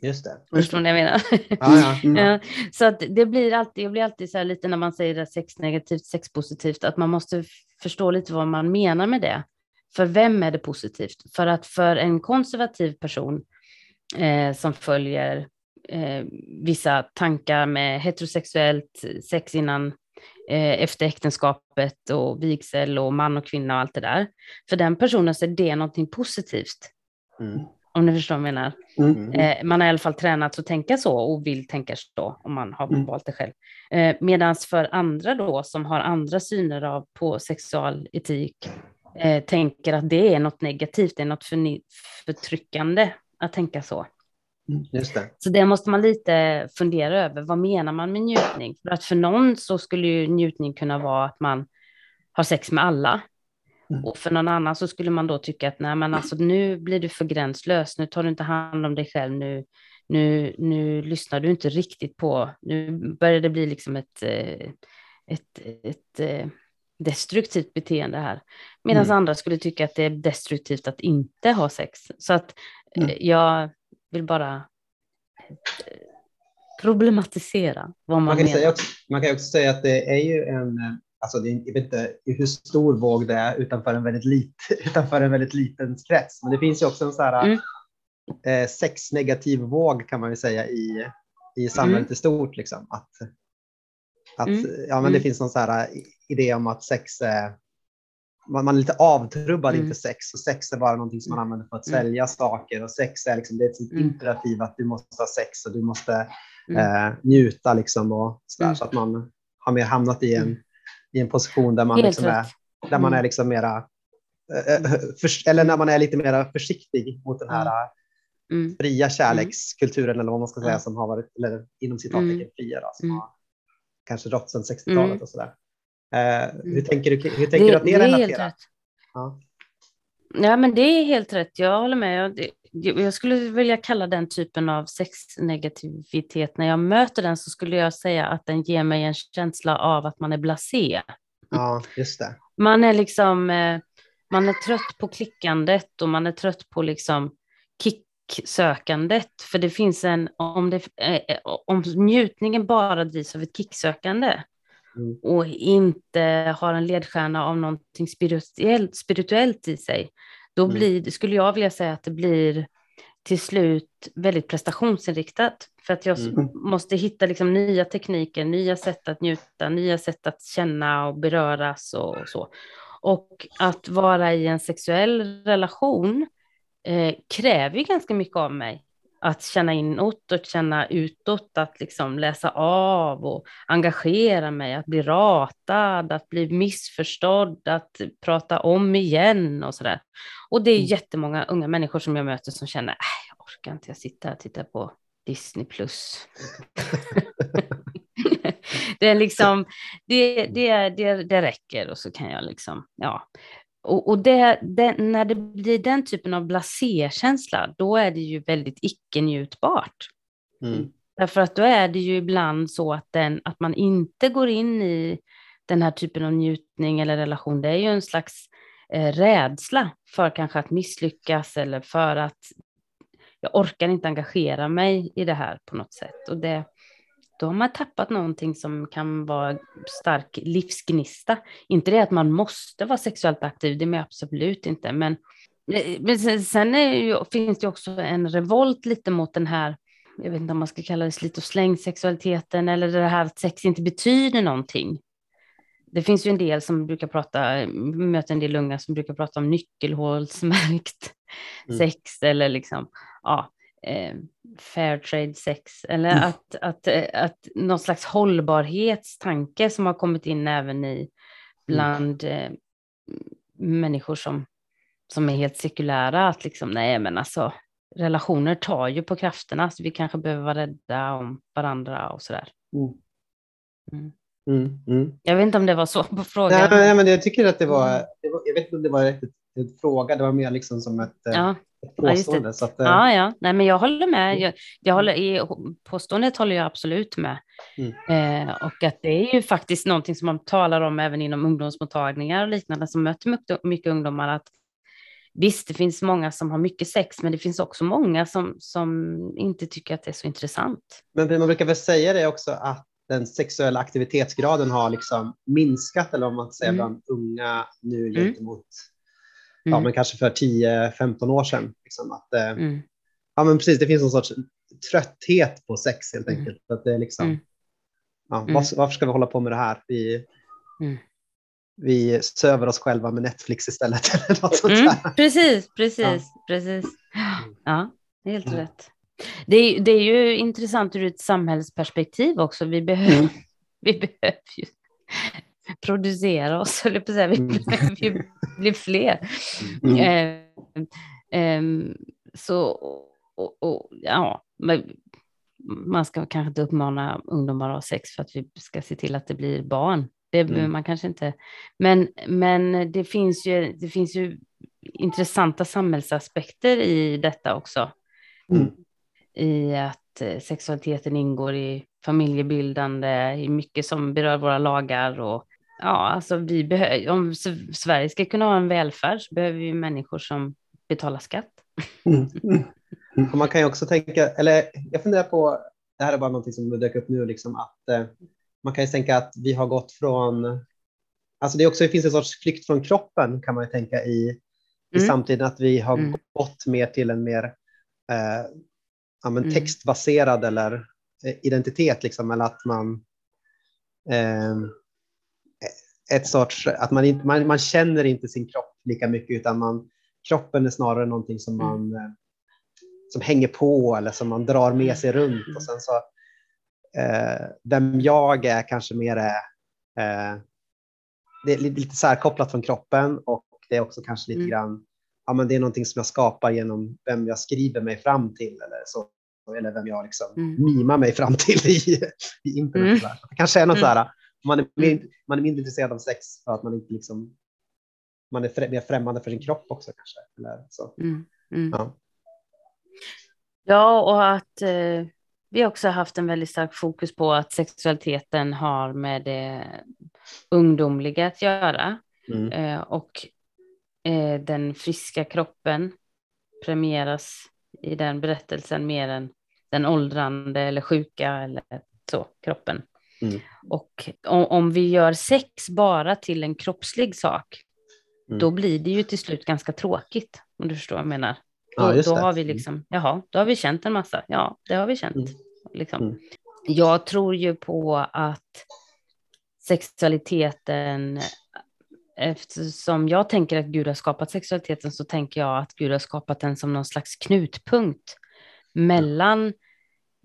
Just det. Förstår ni vad jag menar? Ja, ja. Mm. Så att det blir alltid, jag blir alltid så här lite när man säger det sex negativt, sex positivt, att man måste förstå lite vad man menar med det. För vem är det positivt? För att för en konservativ person eh, som följer eh, vissa tankar med heterosexuellt sex innan, eh, efter äktenskapet och vigsel och man och kvinna och allt det där. För den personen så är det någonting positivt, Mm. om ni förstår vad jag menar. Mm. Eh, man har i alla fall tränat att tänka så och vill tänka så om man har Mm. valt det själv. Eh, Medan för andra då som har andra syner av, på sexualetik eh, tänker att det är något negativt, det är något förtryckande att tänka så. Just det. Så det måste man lite fundera över. Vad menar man med njutning? För att för någon så skulle ju njutning kunna vara att man har sex med alla. Mm. Och för någon annan så skulle man då tycka att nej men alltså nu blir du för gränslös, nu tar du inte hand om dig själv, nu, nu, nu lyssnar du inte riktigt på, nu börjar det bli liksom ett, eh, ett, ett eh, destruktivt beteende här. Medan Mm. andra skulle tycka att det är destruktivt att inte ha sex. Så att eh, Mm. jag vill bara problematisera vad man, Man kan, menar. säga också, man kan också säga att det är ju en, alltså det är, jag vet inte hur stor våg det är utanför en väldigt, lit, utanför en väldigt liten krets, men det finns ju också en så här Mm. eh, sexnegativ våg kan man ju säga i, i samhället i stort. Liksom. Att, att, Mm. ja, men det Mm. finns någon så här idé om att sex är, man, man är lite avtrubbad Mm. inför sex och sex är bara någonting som man använder för att Mm. sälja saker och sex är liksom, det är ett Mm. imperativ att du måste ha sex och du måste Mm. eh, njuta liksom och sådär, Mm. så att man har mer hamnat i en, Mm. I en position där man, Helt liksom är, där man Mm. är liksom mera, eh, eh, för, eller när man är lite mer försiktig mot den här eh, Mm. fria kärlekskulturen eller vad man ska säga som har varit, eller inom citattecken Mm. fria då, som Mm. har kanske rått sedan 60-talet Mm. och sådär. Eh, Hur Mm. tänker du, hur tänker du att det, är helt relaterar? Ja. Ja, men det är helt rätt. Jag håller med. Det- jag skulle vilja kalla den typen av sexnegativitet, när jag möter den så skulle jag säga att den ger mig en känsla av att man är blasé. ja, just det. Man är liksom, eh, man är trött på klickandet och man är trött på liksom kicksökandet. För det finns en, om, det, eh, om njutningen bara drivs av ett kicksökande Mm. och inte har en ledstjärna av någonting spirituellt, spirituellt i sig, då Mm. blir, skulle jag vilja säga att det blir till slut väldigt prestationsinriktat. För att jag Mm. måste hitta liksom nya tekniker, nya sätt att njuta, nya sätt att känna och beröras och så. Och att vara i en sexuell relation eh, kräver ju ganska mycket av mig. Att känna inåt och känna utåt, att liksom läsa av och engagera mig, att bli ratad, att bli missförstådd, att prata om igen och sådär. Och det är Mm. jättemånga unga människor som jag möter som känner, äh, jag orkar inte, jag sitter här och tittar på Disney plus. det är liksom, det, det, det, det räcker och så kan jag liksom, ja. Och, och det, det, när det blir den typen av blasé-känsla, då är det ju väldigt icke-njutbart. Mm. Därför att då är det ju ibland så att, den, att man inte går in i den här typen av njutning eller relation. Det är ju en slags eh, rädsla för kanske att misslyckas eller för att jag orkar inte engagera mig i det här på något sätt. Och det, då har man tappat någonting som kan vara stark livsgnista. Inte det att man måste vara sexuellt aktiv, det är man absolut inte. Men, men sen, ju, finns det också en revolt lite mot den här, jag vet inte om man ska kalla det slit och släng sexualiteten eller det här att sex inte betyder någonting. Det finns ju en del som brukar prata, möter en del unga som brukar prata om nyckelhålsmärkt Mm. sex eller liksom, ja, eh, fair trade sex eller Mm. att, att, eh, att någon slags hållbarhetstanke som har kommit in även i bland eh, människor som, som är helt sekulära, att liksom, nej men alltså, relationer tar ju på krafterna, så vi kanske behöver vara rädda om varandra och sådär. Mm. Mm. Mm. Mm. Jag vet inte om det var så på frågan. Nej, men, nej, men jag tycker att det var, Mm. det var, jag vet inte om det var en fråga, det var mer liksom som ett, eh, Ja. Ett Ja, påstående. så att, eh, Ja, ja, nej, men jag håller Mm. med. Jag, jag håller, I påståendet håller jag absolut med. Mm. Eh, och att det är ju faktiskt någonting som man talar om även inom ungdomsmottagningar och liknande som möter mycket, mycket ungdomar. Att visst, det finns många som har mycket sex, men det finns också många som, som inte tycker att det är så intressant. Men man brukar väl säga det också att den sexuella aktivitetsgraden har liksom minskat, eller om man säger mm. bland unga nu mm. Ja mm. men kanske för 10-15 år sedan. Liksom, att, eh, mm. Ja men precis, det finns någon sorts trötthet på sex helt mm. enkelt. Att det är liksom, ja, var, varför ska vi hålla på med det här? Vi, vi söver oss själva med Netflix istället. Eller något sånt mm, precis, precis, ja. precis. Ja, helt mm. rätt. Det är, det är ju intressant ur ett samhällsperspektiv också. Vi behöver, mm. vi behöver ju producera oss, eller på säga. Vi mm. behöver ju bli fler. Mm. Eh, eh, så, och, och, ja, man ska kanske inte uppmana ungdomar att ha sex för att vi ska se till att det blir barn. Det mm. man kanske inte. Men, men det, finns ju, det finns ju intressanta samhällsaspekter i detta också. Mm. I att eh, sexualiteten ingår i familjebildande, i mycket som berör våra lagar och ja, alltså vi behöver, om Sverige ska kunna ha en välfärd så behöver vi människor som betalar skatt. Mm. Mm. Man kan ju också tänka, eller jag funderar på, det här är bara någonting som dök upp nu, liksom att eh, man kan ju tänka att vi har gått från, alltså det, också, det finns en sorts flykt från kroppen kan man ju tänka i, i mm. samtiden att vi har mm. gått mer till en mer eh, ja, men mm. textbaserad eller eh, identitet, liksom, eller att man eh, ett sorts, att man, inte, man, man känner inte sin kropp lika mycket utan man, kroppen är snarare någonting som mm. man mm. som hänger på eller som man drar med sig runt och sen så eh, vem jag är kanske mer är, eh, det är lite, särkopplat från kroppen och det är också kanske lite mm. grann, ja men det är någonting som jag skapar genom vem jag skriver mig fram till eller så, eller vem jag liksom mm. mimar mig fram till i, i internet. Mm. Det kanske är något mm. här, man är, mm. man är mindre intresserad av sex för att man inte liksom, man är mer främmande för sin kropp också kanske. Eller så. Mm. Mm. Ja. ja, och att eh, vi har också haft en väldigt stark fokus på att sexualiteten har med det ungdomliga att göra. Mm. Eh, och eh, den friska kroppen premieras i den berättelsen mer än den åldrande eller sjuka eller så, kroppen. Mm. Och om, om, vi gör sex bara till en kroppslig sak, mm. då blir det ju till slut ganska tråkigt, om du förstår vad jag menar. Ja, då har vi liksom, jaha, då har vi känt en massa. Ja, det har vi känt. Mm. Liksom. Mm. Jag tror ju på att sexualiteten, eftersom jag tänker att Gud har skapat sexualiteten så tänker jag att Gud har skapat den som någon slags knutpunkt mellan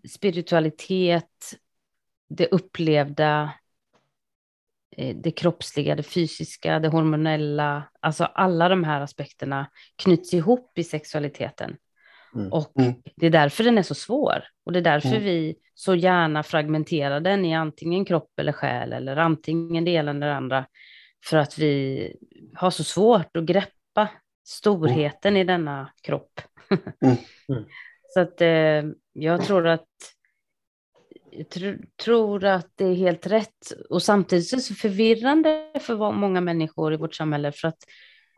spiritualitet, det upplevda, eh, det kroppsliga, det fysiska, det hormonella, alltså alla de här aspekterna knyts ihop i sexualiteten. Mm. Och mm. det är därför den är så svår. Och det är därför mm. vi så gärna fragmenterar den i antingen kropp eller själ eller antingen det ena eller det andra. För att vi har så svårt att greppa storheten i denna kropp. Mm. Mm. så att eh, jag tror att tr tror att det är helt rätt och samtidigt är det så förvirrande för många människor i vårt samhälle för att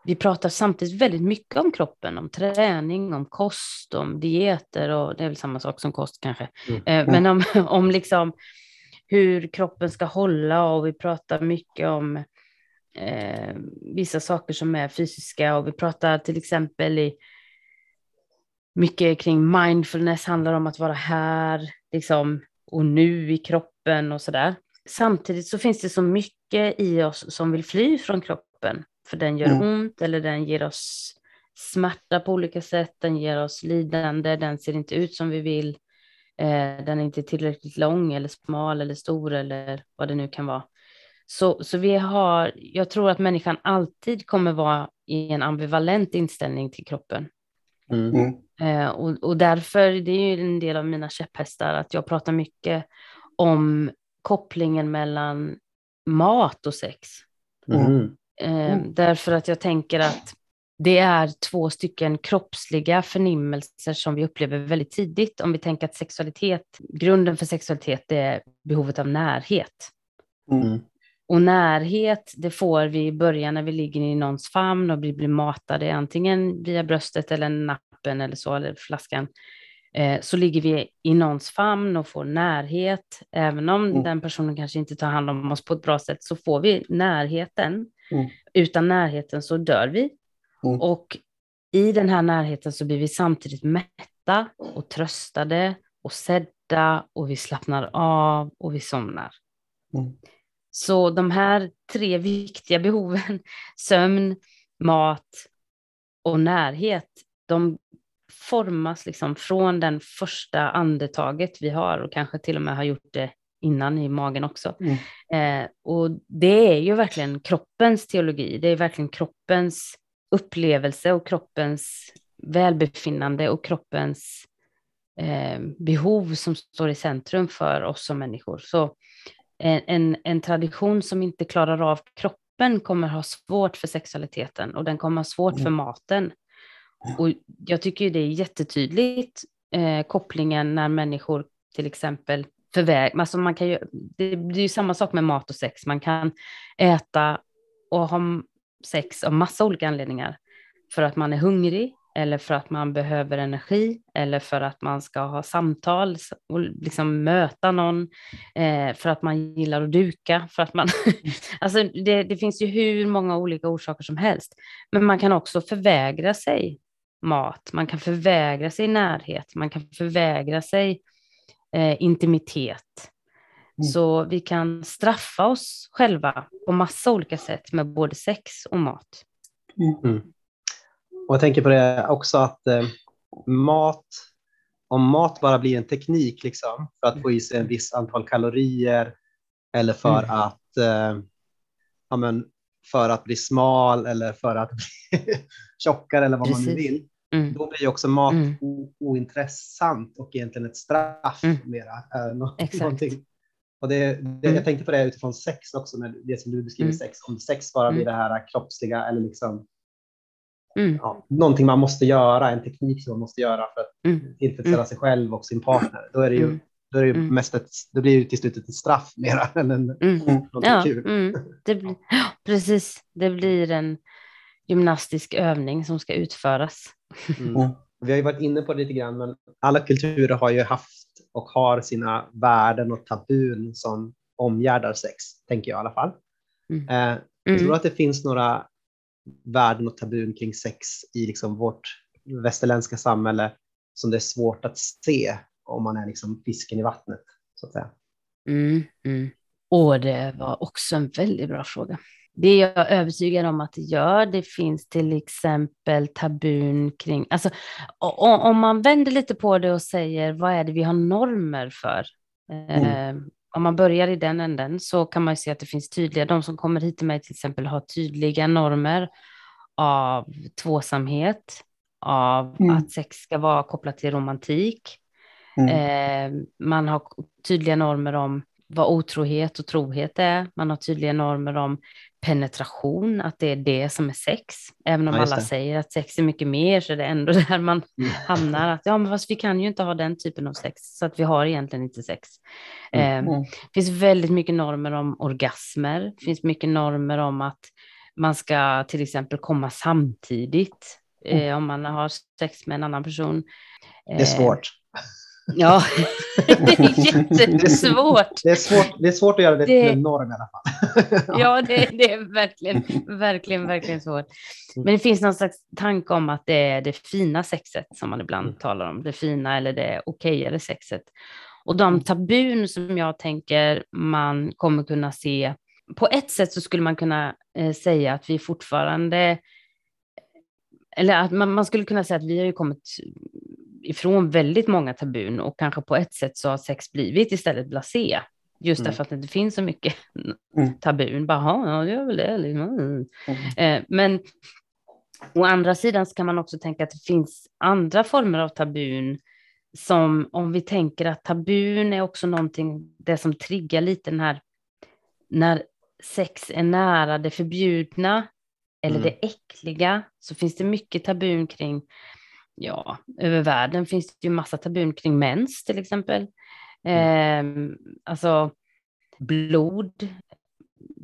vi pratar samtidigt väldigt mycket om kroppen, om träning, om kost, om dieter och det är väl samma sak som kost kanske. Mm. Eh, men om, om liksom hur kroppen ska hålla och vi pratar mycket om eh, vissa saker som är fysiska och vi pratar till exempel i mycket kring mindfulness handlar om att vara här, liksom och nu i kroppen och så där. Samtidigt så finns det så mycket i oss som vill fly från kroppen för den gör mm. ont eller den ger oss smärta på olika sätt, den ger oss lidande, den ser inte ut som vi vill, eh, den är inte tillräckligt lång eller smal eller stor eller vad det nu kan vara. Så, så vi har, jag tror att människan alltid kommer vara i en ambivalent inställning till kroppen. Mm. mm. Eh, och, och därför, det är ju en del av mina käpphästar, att jag pratar mycket om kopplingen mellan mat och sex. Mm. Eh, mm. Därför att jag tänker att det är två stycken kroppsliga förnimmelser som vi upplever väldigt tidigt. Om vi tänker att sexualitet, grunden för sexualitet är behovet av närhet. Mm. Och närhet, det får vi i början när vi ligger i någons famn och vi blir matade antingen via bröstet eller nappen eller så, eller flaskan. Eh, så ligger vi i någons famn och får närhet. Även om mm. den personen kanske inte tar hand om oss på ett bra sätt så får vi närheten. Mm. Utan närheten så dör vi. Mm. Och i den här närheten så blir vi samtidigt mätta och tröstade och sedda och vi slappnar av och vi somnar. Så de här tre viktiga behoven, sömn, mat och närhet, de formas liksom från den första andetaget vi har och kanske till och med har gjort det innan i magen också. Mm. Eh, och det är ju verkligen kroppens teologi, det är verkligen kroppens upplevelse och kroppens välbefinnande och kroppens eh, behov som står i centrum för oss som människor. Så en, en, tradition som inte klarar av kroppen kommer ha svårt för sexualiteten och den kommer ha svårt mm. för maten. Och jag tycker det är jättetydligt eh, kopplingen när människor till exempel förväg, alltså man kan ju, det, det är ju samma sak med mat och sex, man kan äta och ha sex av massa olika anledningar. För att man är hungrig eller för att man behöver energi eller för att man ska ha samtal och liksom möta någon, eh, för att man gillar att duka, för att man... alltså det, det, finns ju hur många olika orsaker som helst. Men man kan också förvägra sig mat, man kan förvägra sig närhet, man kan förvägra sig eh, intimitet. Mm. Så vi kan straffa oss själva på massa olika sätt med både sex och mat. Mm. Och jag tänker på det också att eh, mat, om mat bara blir en teknik liksom, för att få i sig en viss antal kalorier eller för mm. att eh, ja, men, för att bli smal eller för att bli tjockare eller vad Precis. man vill. Mm. Då blir också mat mm. ointressant och egentligen ett straff mm. mera. Äh, någonting. Och det, det mm. Jag tänkte på det utifrån sex också, med det som du beskriver mm. sex. Om sex bara blir mm. det här kroppsliga eller liksom Mm. Ja, någonting man måste göra, en teknik som man måste göra för att mm. tillfredsställa mm. sig själv och sin partner. Då, är det ju, mm. då, är det ju mm. mest ett, då blir det till slut ett straff mer än en, mm. något ja, kul. Mm. Det blir, precis, det blir en gymnastisk övning som ska utföras. Mm. Vi har ju varit inne på det lite grann, men alla kulturer har ju haft och har sina värden och tabun som omgärdar sex, tänker jag i alla fall. Mm. Eh, jag tror att det finns några värden och tabun kring sex i liksom vårt västerländska samhälle som det är svårt att se om man är liksom fisken i vattnet, så att säga. Mm, mm. Och det var också en väldigt bra fråga. Det är jag övertygad om att det gör. Det finns till exempel tabun kring, alltså om man vänder lite på det och säger vad är det vi har normer för? Mm. Eh, om man börjar i den änden så kan man se att det finns tydliga, de som kommer hit till mig till exempel har tydliga normer av tvåsamhet, av mm. att sex ska vara kopplat till romantik. Mm. Eh, man har tydliga normer om vad otrohet och trohet är. Man har tydliga normer om penetration, att det är det som är sex. Även om ja, alla säger att sex är mycket mer så är det ändå där man mm. hamnar. Att, ja, men fast vi kan ju inte ha den typen av sex, så att vi har egentligen inte sex. Mm. Eh, det finns väldigt mycket normer om orgasmer. Det finns mycket normer om att man ska till exempel komma samtidigt mm. eh, om man har sex med en annan person. Det är svårt. Ja, det är jättesvårt. Det är svårt, det är svårt att göra det, det... till en norm i alla fall. ja, det, det, är verkligen, verkligen, verkligen svårt. Men det finns någon slags tanke om att det är det fina sexet som man ibland mm. talar om. Det fina eller det okejare sexet. Och de mm. tabun som jag tänker man kommer kunna se. På ett sätt så skulle man kunna eh, säga att vi fortfarande eller att man, man, skulle kunna säga att vi har ju kommit ifrån väldigt många tabun och kanske på ett sätt så har sex blivit istället blasé. Just mm. därför att det inte finns så mycket mm. tabun. Bara, ja, det gör väl det. Liksom. Mm. Eh, men å andra sidan så kan man också tänka att det finns andra former av tabun som om vi tänker att tabun är också någonting, det som triggar lite den här, när sex är nära det förbjudna eller mm. det äckliga, så finns det mycket tabun kring ja, över världen finns det ju massa tabun kring mens till exempel. Eh, alltså blod,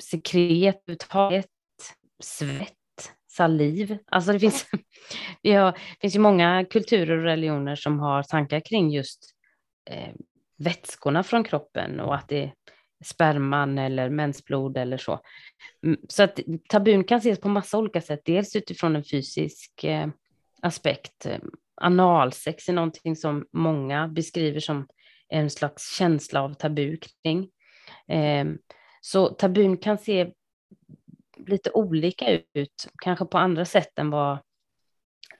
sekret överhuvudtaget, svett, saliv. Alltså det finns, vi har, det finns ju många kulturer och religioner som har tankar kring just eh, vätskorna från kroppen och att det är sperman eller mensblod eller så. Mm, så att tabun kan ses på massa olika sätt, dels utifrån en fysisk eh, aspekt. Analsex är någonting som många beskriver som en slags känsla av tabu kring. Eh, så tabun kan se lite olika ut, kanske på andra sätt än vad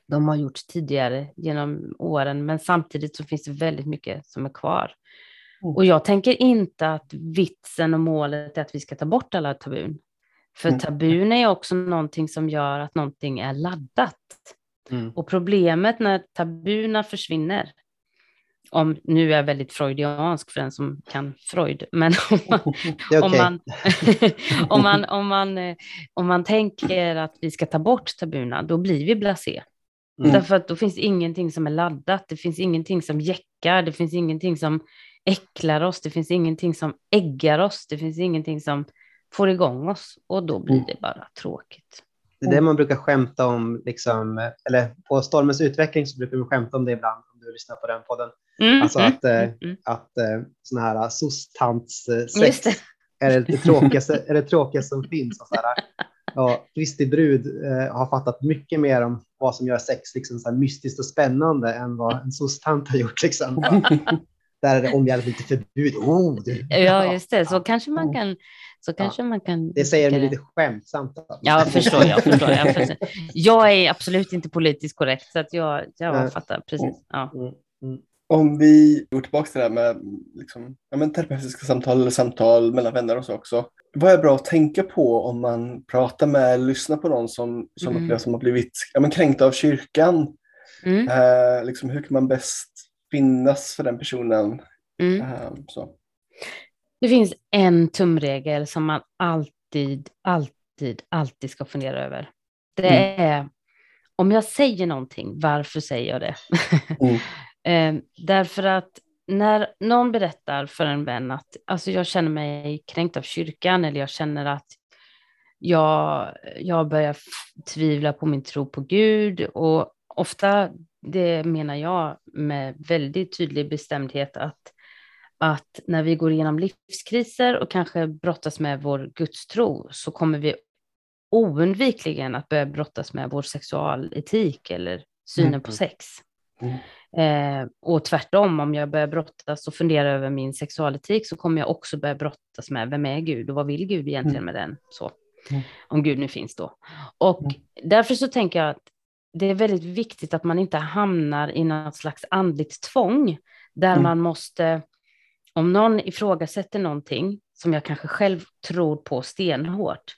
de har gjort tidigare genom åren, men samtidigt så finns det väldigt mycket som är kvar. Mm. Och jag tänker inte att vitsen och målet är att vi ska ta bort alla tabun. För mm. tabun är också någonting som gör att någonting är laddat. Mm. Och problemet när tabuna försvinner, om, nu är jag väldigt freudiansk för den som kan Freud, men om man, okay. om, man om, man, om, man, om man tänker att vi ska ta bort tabuna, då blir vi blasé. Mm. Därför att då finns ingenting som är laddat, det finns ingenting som jäckar, det finns ingenting som äcklar oss, det finns ingenting som äggar oss, det finns ingenting som får igång oss och då blir mm. det bara tråkigt. Det är det man brukar skämta om, liksom, eller på Stormens utveckling så brukar man skämta om det ibland, om du lyssnar på den podden. Mm, alltså mm, att, mm, mm. att eh, sådana här soc-tants-sex är det tråkigaste, är det tråkigaste som finns. Och så här, ja, Kristi brud eh, har fattat mycket mer om vad som gör sex liksom, så mystiskt och spännande än vad en soc-tant har gjort. Liksom. Där är det omgärdat lite förbud. Oh, du. Ja, just det. Så kanske man kan... Så kanske man kan det säger du lite skämtsamt. Ja, förstår jag. Förstår jag, förstår. jag är absolut inte politiskt korrekt, så att jag, jag fattar precis. Ja. Mm, mm. Om vi går tillbaka till det här med liksom, ja, men terapeutiska samtal eller samtal mellan vänner och så också. Vad är bra att tänka på om man pratar med eller lyssnar på någon som, som mm. upplevs som har blivit ja, men kränkt av kyrkan? Mm. Eh, liksom, hur kan man bäst finnas för den personen? Mm. Eh, så. Det finns en tumregel som man alltid, alltid, alltid ska fundera över. Det mm. är om jag säger någonting, varför säger jag det? Mm. Eh, därför att när någon berättar för en vän att alltså jag känner mig kränkt av kyrkan eller jag känner att jag, jag börjar tvivla på min tro på Gud och ofta, det menar jag med väldigt tydlig bestämdhet att, att när vi går igenom livskriser och kanske brottas med vår gudstro så kommer vi oundvikligen att börja brottas med vår sexualetik eller synen mm. på sex. Mm. Eh, och tvärtom, om jag börjar brottas och fundera över min sexualetik så kommer jag också börja brottas med vem är Gud och vad vill Gud egentligen mm. med den? Så, mm. Om Gud nu finns då. Och mm. därför så tänker jag att det är väldigt viktigt att man inte hamnar i något slags andligt tvång där mm. man måste, om någon ifrågasätter någonting som jag kanske själv tror på stenhårt,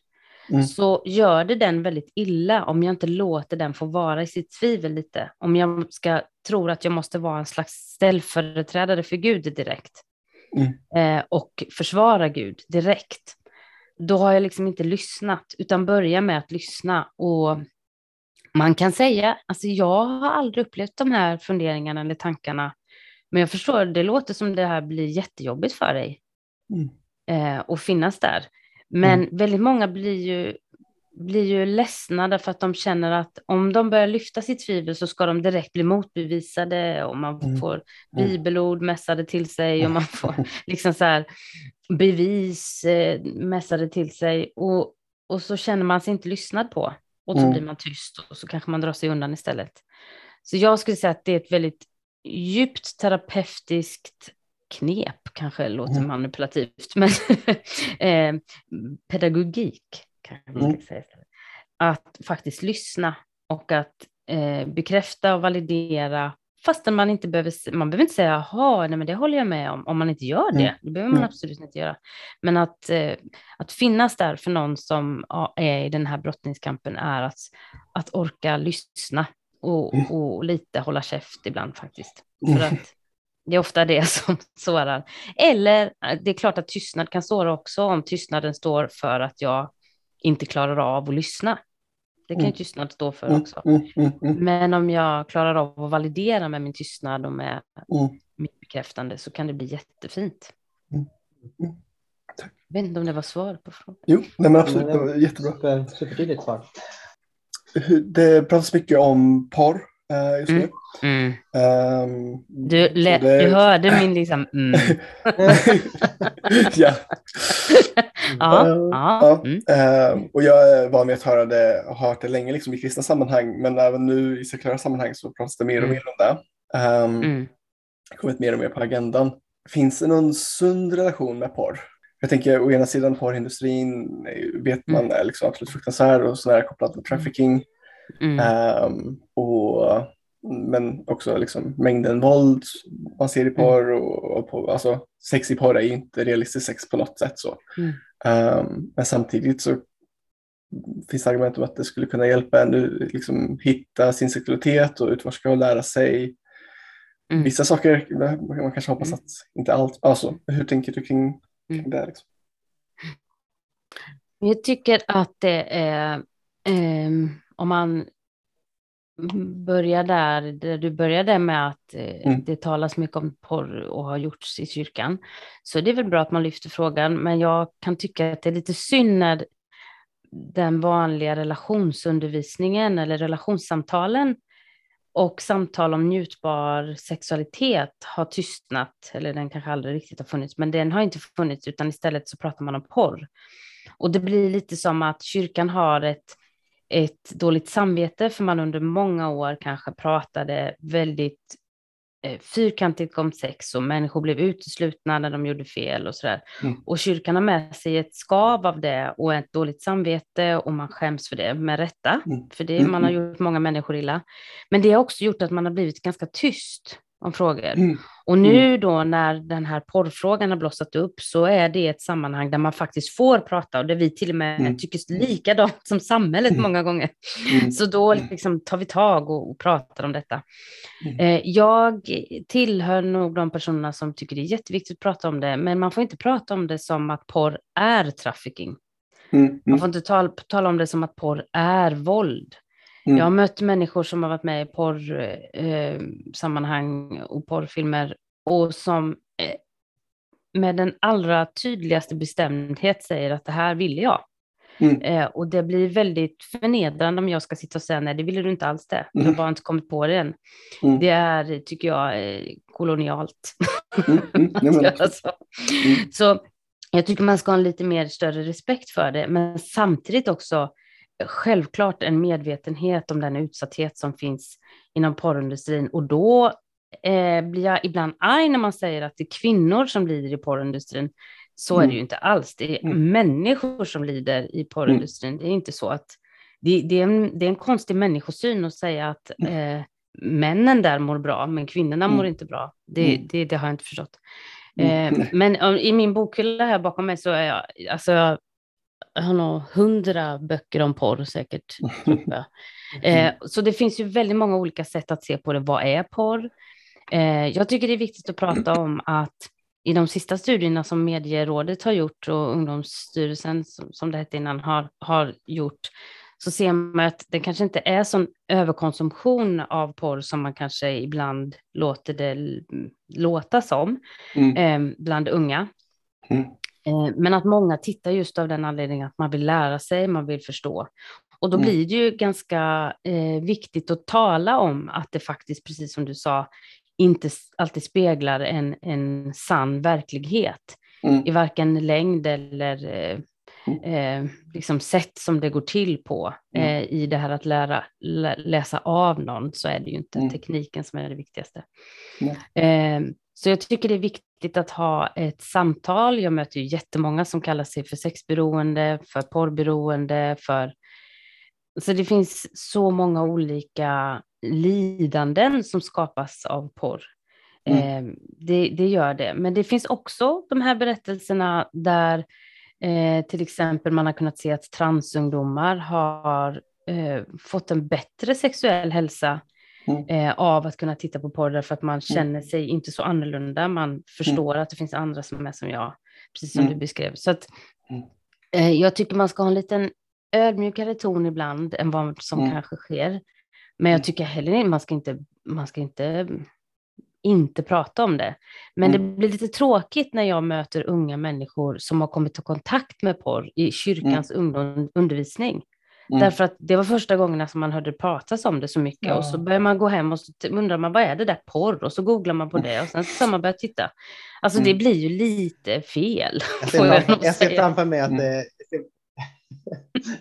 Mm. så gör det den väldigt illa om jag inte låter den få vara i sitt tvivel lite. Om jag ska tror att jag måste vara en slags ställföreträdare för Gud direkt mm. eh, och försvara Gud direkt. Då har jag liksom inte lyssnat, utan börja med att lyssna. Och man kan säga, alltså jag har aldrig upplevt de här funderingarna eller tankarna, men jag förstår, det låter som det här blir jättejobbigt för dig. Mm. Eh, och finnas där. Men mm. väldigt många blir ju, blir ju ledsna därför att de känner att om de börjar lyfta sitt tvivel så ska de direkt bli motbevisade och man mm. får bibelord mässade till sig och man får liksom så här bevis eh, mässade till sig och, och så känner man sig inte lyssnad på och så mm. blir man tyst och så kanske man drar sig undan istället. Så jag skulle säga att det är ett väldigt djupt terapeutiskt knep, kanske låter mm. manipulativt, men eh, pedagogik kanske man ska mm. säga. Att faktiskt lyssna och att eh, bekräfta och validera fastän man inte behöver, man behöver inte säga jaha, nej men det håller jag med om, om man inte gör det. Mm. Det behöver man mm. absolut inte göra. Men att, eh, att finnas där för någon som är i den här brottningskampen är att, att orka lyssna och, mm. och lite hålla käft ibland faktiskt. För att det är ofta det som sårar. Eller eh, det är klart att tystnad kan såra också om tystnaden står för att jag inte klarar av att lyssna. Det kan mm. tystnad stå för mm, också. Mm, mm, mm, Men om jag klarar av att validera med min tystnad och med mm. mitt bekräftande så kan det bli jättefint. Jag vet inte om det var svar på frågan. Jo, nej men absolut, det var jättebra. Super, supertydligt svar. Det pratas mycket om porr uh, just nu. Mm. Um, Du, det- du hörde min liksom... Mm. ja. Ja, Eh, ja. Mm. Ehm, och jag är van vid att höra det, har hört det länge liksom, i kristna sammanhang, men även nu i sekulära sammanhang så pratas det mer och Mm. mer om det. Um, Mm. kommit mer och mer på agendan. Finns det någon sund relation med porr? Jag tänker å ena sidan porrindustrin eh, vet man är liksom absolut fruktansvärd och sådär kopplat till trafficking. Mm. Ehm, och, men också liksom mängden våld man ser i porr och, och på, alltså, sex i porr är ju inte realistiskt sex på något sätt. så. Mm. Ehm, men samtidigt så finns det argument om att det skulle kunna hjälpa en att liksom, hitta sin sexualitet och utforska och lära sig Mm. vissa saker. Man kanske hoppas Mm. att inte allt. Alltså, hur tänker du kring, kring Mm. det? Liksom? Jag tycker att det är, ehm, om man börjar där, där du började med att eh, Mm. det talas mycket om porr och har gjorts i kyrkan, så det är väl bra att man lyfter frågan, men jag kan tycka att det är lite synd när den vanliga relationsundervisningen eller relationssamtalen och samtal om njutbar sexualitet har tystnat, eller den kanske aldrig riktigt har funnits, men den har inte funnits, utan istället så pratar man om porr. Och det blir lite som att kyrkan har ett, ett dåligt samvete, för man under många år kanske pratade väldigt eh, fyrkantigt om sex och människor blev uteslutna när de gjorde fel och sådär. Mm. Och kyrkan har med sig ett skav av det och ett dåligt samvete och man skäms för det med rätta, Mm. för det, Mm, man har gjort många människor illa. Men det har också gjort att man har blivit ganska tyst om frågor. Mm. Och nu då när den här porrfrågan har blossat upp så är det ett sammanhang där man faktiskt får prata och där vi till och med Mm. tycker likadant som samhället Mm. många gånger. Mm. Så då liksom tar vi tag och, och pratar om detta. Mm. Eh, jag tillhör nog de personerna som tycker det är jätteviktigt att prata om det, men man får inte prata om det som att porr är trafficking. Mm. Man Mm. får inte tala, tala om det som att porr är våld. Mm. Jag har mött människor som har varit med i porrsammanhang och porrfilmer och som eh, med den allra tydligaste bestämdhet säger att det här vill jag. Mm. Eh, och det blir väldigt förnedrande om jag ska sitta och säga nej, det ville du inte alls det. Du har Mm. bara inte kommit på det än. Mm. Det är, tycker jag, eh, kolonialt. Mm. Mm. Så. Mm. så jag tycker man ska ha en lite mer större respekt för det, men samtidigt också eh, självklart en medvetenhet om den utsatthet som finns inom porrindustrin. Och då eh, blir jag ibland arg när man säger att det är kvinnor som lider i porrindustrin. Så är det Mm. ju inte alls. Det är Mm. människor som lider i porrindustrin. Det är inte så att det, det, är en, det är en konstig människosyn att säga att eh, männen där mår bra, men kvinnorna Mm. mår inte bra. Det, Mm. det, det har jag inte förstått. Mm. Eh, men eh, i min bokhylla här bakom mig så är jag, alltså jag har nog hundra böcker om porr säkert. Eh, så det finns ju väldigt många olika sätt att se på det. Vad är porr? Eh, jag tycker det är viktigt att prata om att i de sista studierna som Medierådet har gjort och Ungdomsstyrelsen, som, som det hette innan, har, har gjort, så ser man att det kanske inte är sån överkonsumtion av porr som man kanske ibland låter det låta som Mm. eh, bland unga. Mm. Eh, men att många tittar just av den anledningen att man vill lära sig, man vill förstå. Och då Mm. blir det ju ganska eh, viktigt att tala om att det faktiskt, precis som du sa, inte alltid speglar en, en sann verklighet Mm. i varken längd eller eh, eh, liksom sätt som det går till på. Mm. Eh, I det här att lära, lä, läsa av någon så är det ju inte Mm. tekniken som är det viktigaste. Så jag tycker det är viktigt att ha ett samtal. Jag möter ju jättemånga som kallar sig för sexberoende, för porrberoende, för... Så det finns så många olika lidanden som skapas av porr. Mm. Eh, det, det gör det. Men det finns också de här berättelserna där eh, till exempel man har kunnat se att transungdomar har eh, fått en bättre sexuell hälsa Mm. eh, av att kunna titta på porr därför att man känner sig inte så annorlunda. Man förstår att det finns andra som är som jag, precis som Mm. du beskrev. Så att, Mm. eh, jag tycker man ska ha en liten ödmjukare ton ibland än vad som Mm. kanske sker. Men jag tycker heller inte, man ska inte, man ska inte inte prata om det. Men mm. det blir lite tråkigt när jag möter unga människor som har kommit i kontakt med porr i kyrkans mm. undervisning. Mm. Därför att det var första gången som man hörde pratas om det så mycket ja. och så börjar man gå hem och så undrar man vad är det där porr och så googlar man på det och sen ska man börja titta. Alltså mm. det blir ju lite fel. Jag ser, jag jag ser framför mig att mm. det,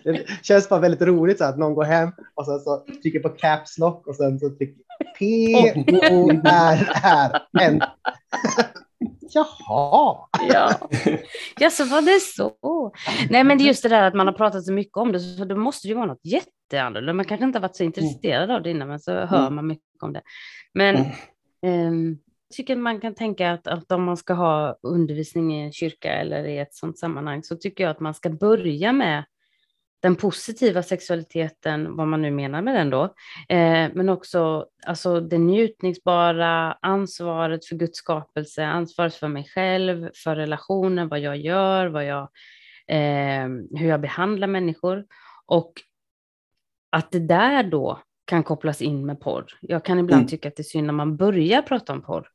det känns bara väldigt roligt så att någon går hem och sen så trycker på caps lock och sen så trycker P-O-R-R-N. Jaha. Ja. ja, så var det så. Nej, men det är just det där att man har pratat så mycket om det, så det måste ju vara något jätteannorlunda. Man kanske inte har varit så intresserad av det innan, men så hör mm. man mycket om det. Men jag tycker man kan tänka att, att om man ska ha undervisning i en kyrka eller i ett sådant sammanhang så tycker jag att man ska börja med den positiva sexualiteten, vad man nu menar med den då, eh, men också alltså, det njutningsbara, ansvaret för Guds skapelse, ansvaret för mig själv, för relationen, vad jag gör, vad jag, eh, hur jag behandlar människor. Och att det där då kan kopplas in med porr. Jag kan ibland mm. tycka att det är synd när man börjar prata om porr.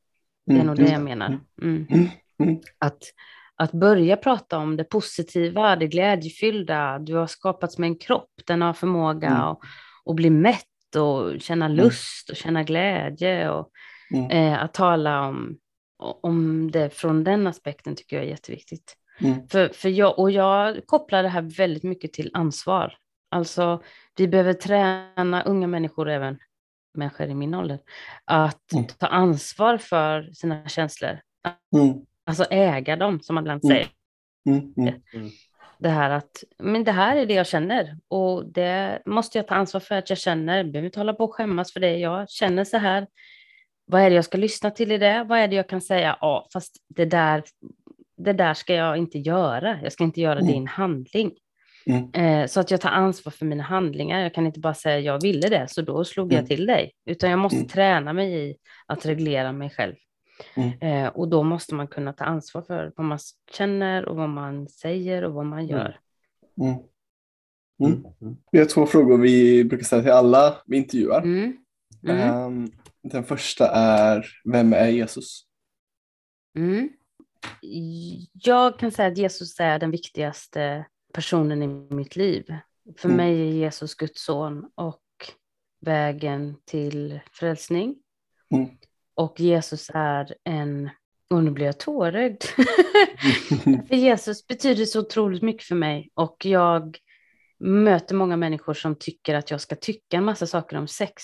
Det är mm. nog det jag menar. Mm. mm. Att att börja prata om det positiva, det glädjefyllda. Du har skapats med en kropp, den har förmåga mm. att, att bli mätt och känna mm. lust och känna glädje. Och, mm. eh, att tala om, om det från den aspekten tycker jag är jätteviktigt. Mm. För, för jag, och jag kopplar det här väldigt mycket till ansvar. Alltså, vi behöver träna unga människor, även människor i min ålder, att mm. ta ansvar för sina känslor. Mm. Alltså äga dem, som man ibland mm. säger. Mm, mm, mm. Det här att, men det här är det jag känner och det måste jag ta ansvar för att jag känner. Jag behöver inte hålla på och skämmas för det. Jag känner så här. Vad är det jag ska lyssna till i det? Vad är det jag kan säga? Ja, fast det där, det där ska jag inte göra. Jag ska inte göra mm. din handling. Mm. Eh, så att jag tar ansvar för mina handlingar. Jag kan inte bara säga jag ville det, så då slog jag till dig. Utan jag måste träna mig i att reglera mig själv. Mm. Eh, och då måste man kunna ta ansvar för vad man känner och vad man säger och vad man mm. gör. Mm. Mm. mm. Vi har två frågor vi brukar ställa till alla vi intervjuar. Um, den första är, vem är Jesus? Jag kan säga att Jesus är den viktigaste personen i mitt liv. För mig är Jesus Guds son och vägen till frälsning. Och Jesus är en, och nu blir jag tårögd. för Jesus betyder så otroligt mycket för mig och jag möter många människor som tycker att jag ska tycka en massa saker om sex.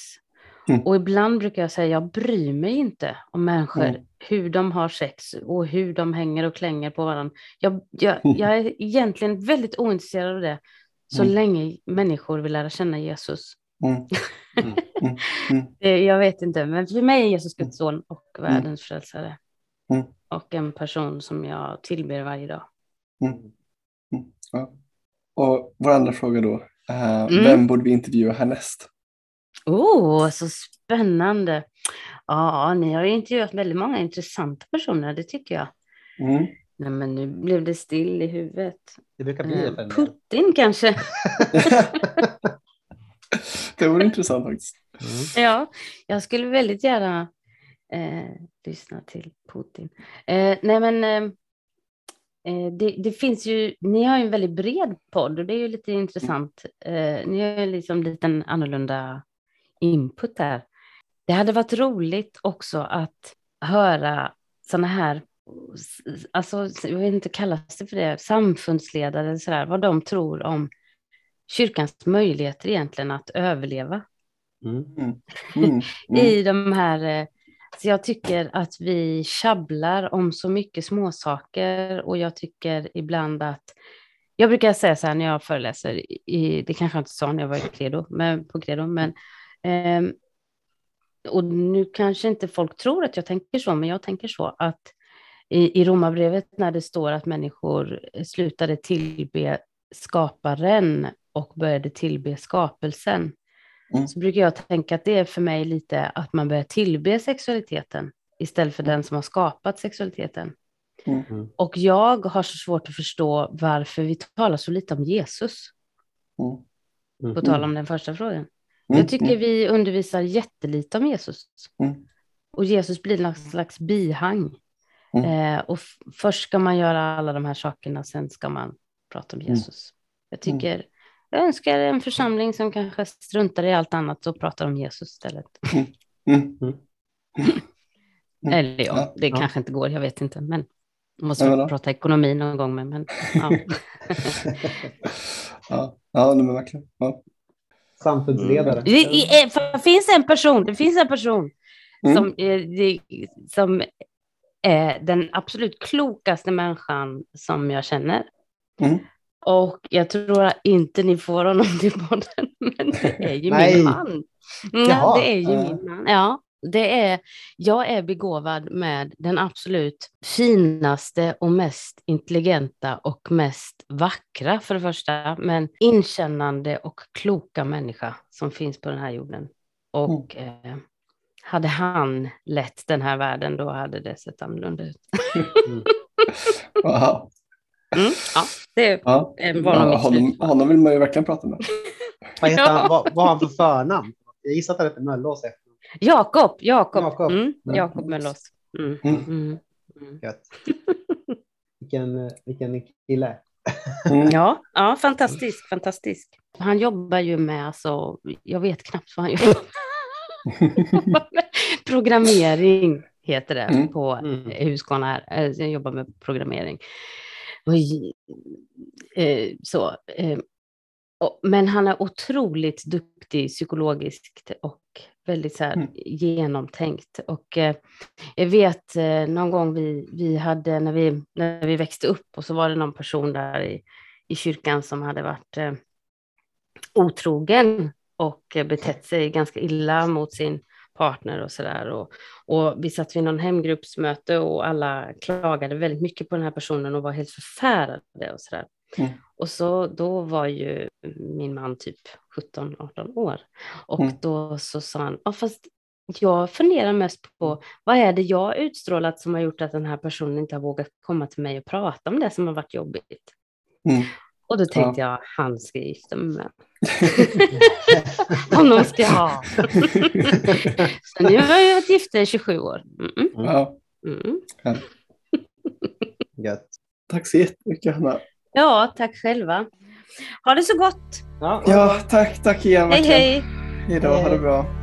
Mm. Och ibland brukar jag säga, jag bryr mig inte om människor, mm. hur de har sex och hur de hänger och klänger på varandra. Jag, jag, mm. jag är egentligen väldigt ointresserad av det, så mm. länge människor vill lära känna Jesus. Mm. Mm. Mm. jag vet inte, men för mig är Jesus Guds son och världens frälsare. Och en person som jag tillber varje dag. Ja. Och vår andra fråga då. Uh, vem borde vi intervjua härnäst? Oh, så spännande. Ja, ni har ju intervjuat väldigt många intressanta personer, det tycker jag. Mm. Nej, men nu blev det still i huvudet. Det brukar bli det. Putin kanske. det vore intressant faktiskt. Mm. Ja, jag skulle väldigt gärna eh, lyssna till Putin. Eh, nej, men eh, eh det, det, finns ju, ni har ju en väldigt bred podd och det är ju lite intressant. Eh, ni har ju liksom lite en annorlunda input där. Det hade varit roligt också att höra sådana här alltså, jag vet inte, kallas det för det, samfundsledare, så där, vad de tror om kyrkans möjligheter egentligen att överleva. Mm. Mm. Mm. I de här, eh, så jag tycker att vi tjabblar om så mycket småsaker och jag tycker ibland att, jag brukar säga så här när jag föreläser, i, det kanske jag inte sa när jag var i Credo, men, på Credo, men eh, och nu kanske inte folk tror att jag tänker så, men jag tänker så att i, i Romarbrevet när det står att människor slutade tillbe skaparen och började tillbe skapelsen, mm. så brukar jag tänka att det är för mig lite att man börjar tillbe sexualiteten istället för mm. den som har skapat sexualiteten. Mm. mm. Och jag har så svårt att förstå varför vi talar så lite om Jesus. Mm. På tal om den första frågan. Jag tycker vi undervisar jättelite om Jesus. och Jesus blir någon slags bihang. Mm. Eh, och först ska man göra alla de här sakerna, sen ska man prata om mm. Jesus. Jag mm. tycker, jag önskar en församling som kanske struntar i allt annat och pratar om Jesus istället. Mm. Eller ja, det ja. kanske inte går, jag vet inte, men måste ja, prata ekonomi någon gång med, men ja. ja, ja men verkligen. Ja. Samfundsledare. Mm. Det, det, finns en person, det finns en person mm. som, det, som är den absolut klokaste människan som jag känner. Mm. Och jag tror inte ni får honom till podden, men det är ju min man. Ja, det är ju min man. Ja, det är, jag är begåvad med den absolut finaste och mest intelligenta och mest vackra för det första, men inkännande och kloka människa som finns på den här jorden. Och mm. eh, hade han lett den här världen, då hade det sett annorlunda ut. mm. Wow. Mm, ja, det ja. var ja, honom, honom vill man ju verkligen prata med. vad, heter han, vad, vad har han för förnamn? Jag gissar att han heter Möllås efter Jakob, Jakob. Jakob, mm, Jakob Möllås. Mm. Mm. mm. mm. vilken, vilken kille. Mm. ja, ja, fantastisk, fantastisk. Han jobbar ju med, alltså, jag vet knappt vad han jobbar med. Programmering heter det mm. på mm. Husqvarna här. Eh, jag jobbar med programmering. Och, eh, så, eh, men han är otroligt duktig psykologiskt och väldigt så här mm. genomtänkt. Och eh, jag vet eh, någon gång vi, vi hade, när vi, när vi växte upp, och så var det någon person där i, i kyrkan som hade varit eh, otrogen och betett sig ganska illa mot sin partner och sådär. Och, och vi satt vid någon hemgruppsmöte och alla klagade väldigt mycket på den här personen och var helt förfärade och sådär. Mm. Och så då var ju min man typ 17-18 år. Och mm. då så sa han, ja fast jag funderar mest på vad är det jag utstrålat som har gjort att den här personen inte har vågat komma till mig och prata om det som har varit jobbigt. Mm. Och då tänkte ja. jag, han ska gifta mig med. Honom ska jag ha. så nu har jag varit gift i 27 år. Mm. Ja. Mm. Tack så jättemycket Hanna. Ja, tack själva. Ha det så gott. Ja, ja tack, tack igen. Hej, hej. Hej då, ha det bra.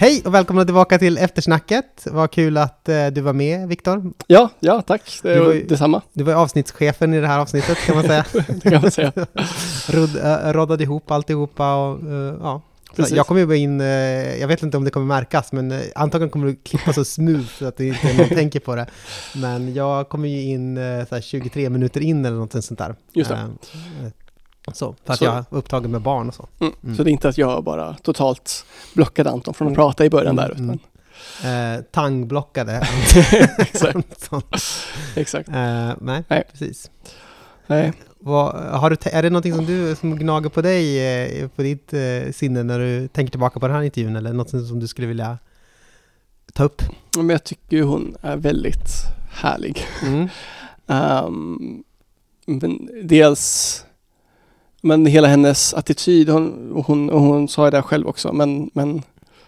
Hej och välkomna tillbaka till eftersnacket. Vad kul att eh, du var med, Viktor. Ja, ja, tack. Det du var ju, detsamma. Du var avsnittschefen i det här avsnittet, kan man säga. det kan man säga. Rod, äh, roddade ihop alltihopa och uh, ja. Jag kommer ju in, uh, jag vet inte om det kommer märkas, men antagligen kommer det klippa så smooth så att det inte någon tänker på det. Men jag kommer ju in uh, 23 minuter in eller något sånt där. Just det. Så, för att så. jag är upptagen med barn och så. Mm. Mm. Så det är inte att jag bara totalt blockade Anton från att mm. prata i början där. Mm. Utan... Eh, tangblockade. Exakt. Exakt. Eh, nej, nej, precis. Nej. Vad, har du, är det någonting som du som gnager på dig, eh, på ditt eh, sinne när du tänker tillbaka på den här intervjun eller något som du skulle vilja ta upp? Men jag tycker hon är väldigt härlig. Mm. um, men dels men hela hennes attityd, hon, hon, hon sa det själv också, men, men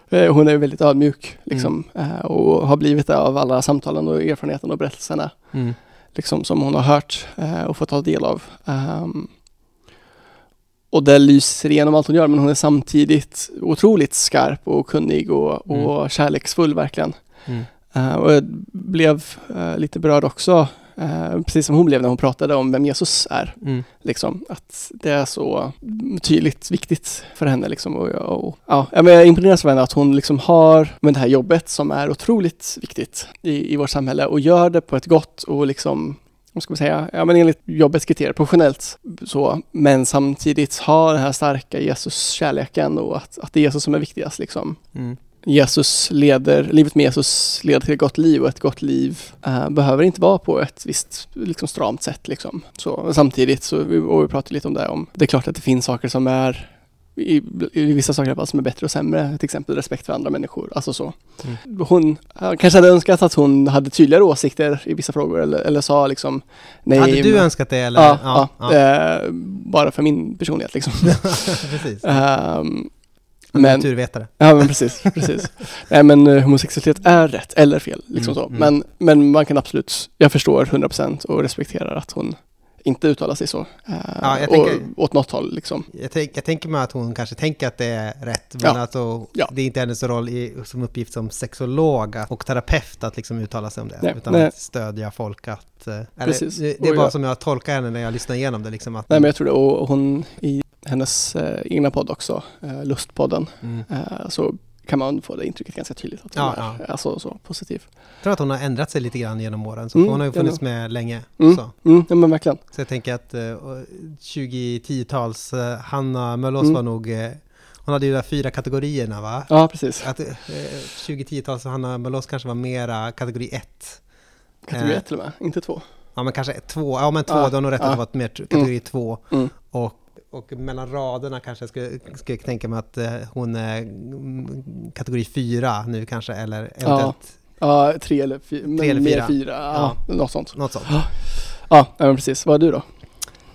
eh, hon är väldigt ödmjuk liksom, mm. Och har blivit det av alla samtalen och erfarenheten och berättelserna mm. liksom, som hon har hört eh, och fått ta del av. Um, och det lyser igenom allt hon gör, men hon är samtidigt otroligt skarp och kunnig och, och mm. kärleksfull verkligen. Mm. Uh, och jag blev uh, lite berörd också Eh, precis som hon blev när hon pratade om vem Jesus är. Mm. Liksom, att det är så tydligt viktigt för henne. Liksom, och, och, ja, jag imponeras av henne att hon liksom har med det här jobbet som är otroligt viktigt i, i vårt samhälle och gör det på ett gott och liksom vad ska man säga, ja men enligt jobbets kriterier, professionellt så, men samtidigt ha den här starka Jesus-kärleken och att, att det är Jesus som är viktigast liksom. Mm. Jesus leder, livet med Jesus leder till ett gott liv och ett gott liv uh, behöver inte vara på ett visst liksom, stramt sätt. Liksom. Så, samtidigt så, och vi pratade lite om det, om det är klart att det finns saker som är i, i vissa saker fall som är bättre och sämre, till exempel respekt för andra människor. Alltså så. Mm. Hon kanske hade önskat att hon hade tydligare åsikter i vissa frågor eller, eller sa liksom nej. Hade du men, önskat det eller? Ja, ja, ja. Äh, bara för min personlighet liksom. Precis. Um, men, naturvetare. Ja, men precis. precis. Nej, men uh, homosexualitet är rätt eller fel. Liksom mm, så. Mm. Men, men man kan absolut, jag förstår 100% och respekterar att hon inte uttala sig så. Uh, ja, jag tänker, och, åt något håll liksom. Jag, tänk, jag, tänker mig att hon kanske tänker att det är rätt, men ja. alltså, ja. det är inte hennes roll i, som uppgift som sexolog och terapeut att liksom uttala sig om det, nej, utan nej. att stödja folk att... Eh, Precis. Det, det är bara jag, som jag tolkar henne när jag lyssnar igenom det. Liksom att, nej, men jag tror det. Och hon i hennes eh, egna podd också, eh, Lustpodden, mm. eh, så kan man få det intrycket ganska tydligt att hon ja, är ja. Alltså, så positiv. Jag tror att hon har ändrat sig lite grann genom åren, så mm, hon har ju funnits med länge. Mm, så. Mm, ja, men verkligen. Så jag tänker att uh, 2010-tals uh, Hanna Möllås mm. var nog uh, hon hade ju de fyra kategorierna va? Ja, precis. Att, uh, 2010-tals Hanna Möllås kanske var mera kategori 1. Kategori 1 till och med, inte 2. Ja, men kanske 2. Ja, men 2, ja, du har nog rätt ja. att det var mer kategori 2. Mm. mm. Och och mellan raderna kanske jag skulle, skulle tänka mig att eh, hon är mm, kategori fyra nu kanske, eller eventuellt... Ja, ja tre eller, fy, tre eller fyra. fyra. Ja, ja, något sånt. Något sånt. Ja, men precis. Vad är du då? Uh,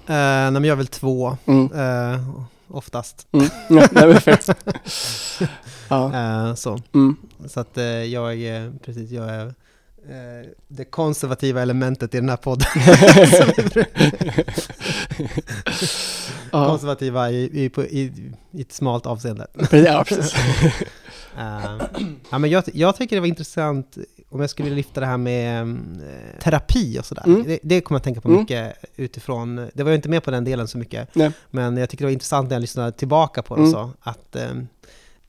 nej, men jag är väl två, mm. uh, oftast. Mm. Ja, perfekt. ja. Uh, så. Mm. så att uh, jag precis, jag är det konservativa elementet i den här podden. konservativa i, i, i, i, ett smalt avseende. ja, precis. uh, ja, men jag, jag tycker det var intressant om jag skulle vilja lyfta det här med eh, terapi och sådär. Mm. Det, det kommer jag tänka på mm. mycket utifrån, det var jag inte med på den delen så mycket, Nej. men jag tycker det var intressant när jag lyssnade tillbaka på det mm. så, att eh,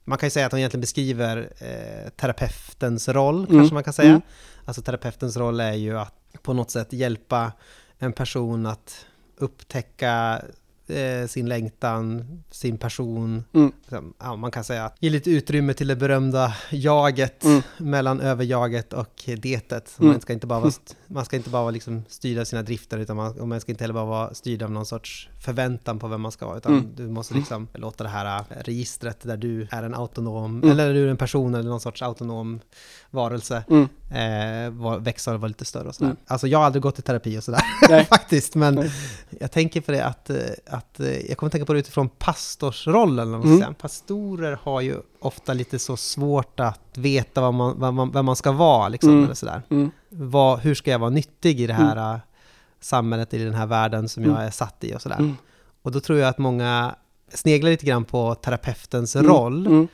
man kan ju säga att hon egentligen beskriver eh, terapeutens roll, mm. kanske man kan säga. Mm. Alltså terapeutens roll är ju att på något sätt hjälpa en person att upptäcka eh, sin längtan, sin person. Mm. Liksom, ja, man kan säga att ge lite utrymme till det berömda jaget mm. mellan överjaget och detet. Mm. Man ska inte bara vara, man ska inte bara vara liksom styrd av sina drifter, utan man, man ska inte heller bara vara styrd av någon sorts förväntan på vem man ska vara, utan mm. du måste liksom låta det här eh, registret där du är en autonom, mm. eller du är en person eller någon sorts autonom varelse, mm. eh, växa och vara lite större och sådär. Mm. Alltså jag har aldrig gått i terapi och sådär, faktiskt, men Nej. jag tänker på det att, eh, att, eh, jag kommer tänka på det utifrån pastorsrollen, mm. Pastorer har ju ofta lite så svårt att veta vad man, vad man, vem man ska vara, liksom, mm. eller sådär. Mm. Vad, hur ska jag vara nyttig i det här mm. samhället, i den här världen som jag mm. är satt i och sådär. Och då tror jag att många sneglar lite grann på terapeutens roll,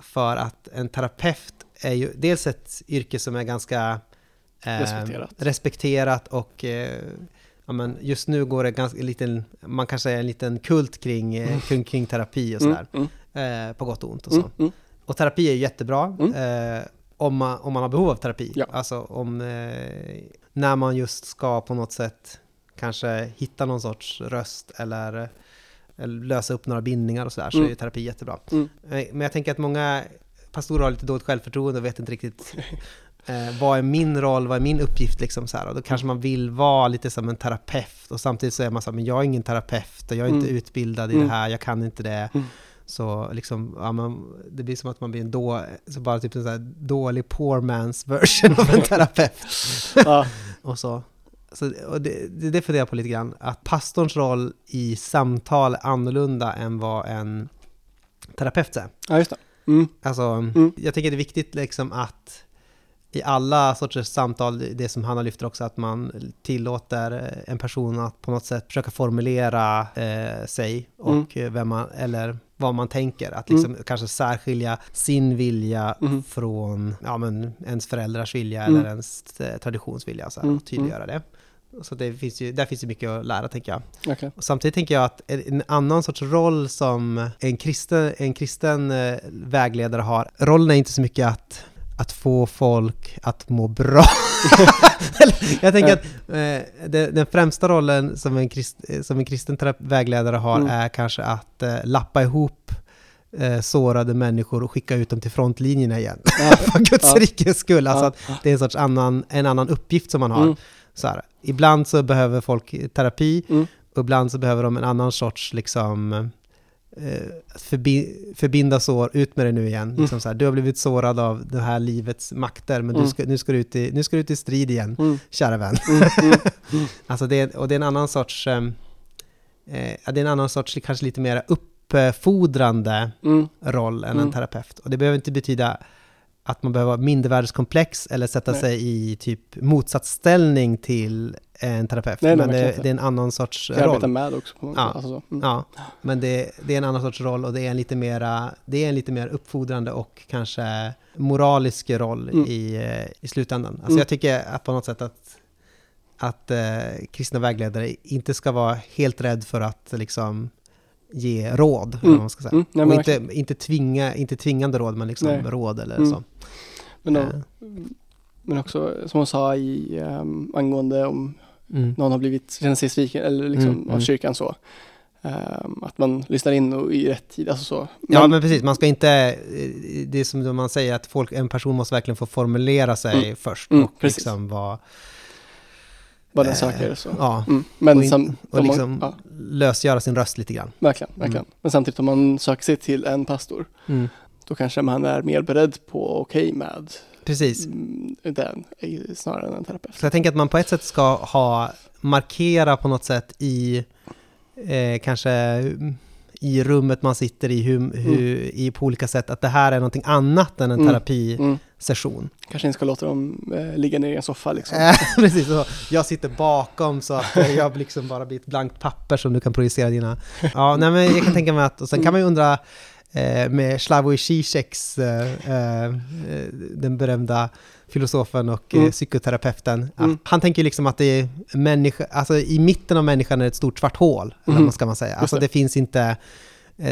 för att en terapeut är ju dels ett yrke som är ganska eh, respekterat. respekterat. och eh, ja, men just nu går det ganska liten, man kan säga en liten kult kring, eh, mm. kring, kring, terapi och sådär. Mm, mm. Eh, på gott och ont och så. Mm, mm. Och terapi är jättebra mm. eh, om, man, om man har behov av terapi. Ja. Alltså om, eh, när man just ska på något sätt kanske hitta någon sorts röst eller lösa upp några bindningar och sådär, så är terapi jättebra. Men jag tänker att många pastorer har lite dåligt självförtroende och vet inte riktigt eh, vad är min roll, vad är min uppgift liksom så här. Och då kanske man vill vara lite som en terapeut och samtidigt så är man så här, men jag är ingen terapeut och jag är inte mm. utbildad i mm. det här, jag kan inte det. Mm. Så liksom, ja, man, det blir som att man blir en då, så bara typ en så dålig poor man's version av en terapeut. ja. och så. Så, och det, det funderar jag på lite grann, att pastorns roll i samtal är annorlunda än vad en terapeut är. Ja, just det. Mm. Alltså, mm. jag tänker det är viktigt liksom att i alla sorters samtal, det som Hanna lyfter också, att man tillåter en person att på något sätt försöka formulera eh, sig och mm. vem man, eller vad man tänker. Att liksom mm. kanske särskilja sin vilja mm. från ja, men ens föräldrars vilja eller mm. ens eh, traditionsvilja, så här, och tydliggöra det. Så det finns ju, där finns ju mycket att lära tänker jag. Okay. Och samtidigt tänker jag att en annan sorts roll som en kristen, en kristen eh, vägledare har, rollen är inte så mycket att att få folk att må bra. jag tänker att eh, det, den främsta rollen som en, krist, som en kristen vägledare har mm. är kanske att eh, lappa ihop eh, sårade människor och skicka ut dem till frontlinjerna igen. För Guds Ja. rikes skull. Alltså Ja. det är en sorts annan, en annan uppgift som man har. Mm. Så här, ibland så behöver folk terapi Mm. och ibland så behöver de en annan sorts liksom eh, förbi, förbinda sår, ut med det nu igen. Mm. Liksom så här, du har blivit sårad av det här livets makter, men Mm. ska, nu, ska du ut i, nu ska du ut i strid igen, Mm. kära vän. Mm. Mm. Alltså det, är- och det är en annan sorts, eh, ja, det är en annan sorts, kanske lite mer uppfordrande Mm. roll än Mm. en terapeut. Och det behöver inte betyda att man behöver ha mindervärdeskomplex eller sätta Nej. sig i typ motsatsställning till en terapeut. Nej, men det, det är en annan sorts arbeta roll. med också. På något Ja. Alltså så. Mm. Ja, men det, det är en annan sorts roll och det är en lite mera, det är en lite mer uppfordrande och kanske moralisk roll Mm. i, eh, i slutändan. Alltså Mm. jag tycker att på något sätt att, att eh, kristna vägledare inte ska vara helt rädd för att liksom ge råd, eller Mm. vad man ska säga. Mm. Nej, och inte, inte, tvinga, inte tvingande råd, men liksom Nej. råd eller Mm. så. Men, då, Eh, men också som hon sa i um, angående om mm. någon har blivit, känner sig sviken eller liksom Mm, av mm. kyrkan så. Ehm, att man lyssnar in och i rätt tid, alltså så. Ja, men precis. Man ska inte... eh, Det är som man säger, att folk, en person måste verkligen få formulera sig först och liksom vara... vad den eh, söker så. Ja, Mm. Men och, in, och om man- liksom ja, lösgöra sin röst lite grann. verkligen, Mm. verkligen. Men samtidigt om man söker sig till en pastor, Mm. då kanske man är mer beredd på okej med Precis. mm, den eh, snarare än en terapeut. Så jag tänker att man på ett sätt ska ha, markera på något sätt i, eh, kanske mm, i rummet man sitter i, hur, hur, i på olika sätt, att det här är någonting annat än en Mm. Mm. Kanske inte ska låta dem eh, ligga ner i en soffa liksom. Precis, så jag sitter bakom så att eh, jag liksom bara blir ett blankt papper som du kan projicera dina... Ja, nej men jag kan tänka mig att, och sen kan man ju undra eh, med Slavoj Zizeks, eh, eh, den berömda filosofen och eh, Mm. psykoterapeuten, Mm. han tänker liksom att det är människa, alltså i mitten av människan är det ett stort svart hål, eller Mhm. vad ska man säga. Alltså det. det finns inte,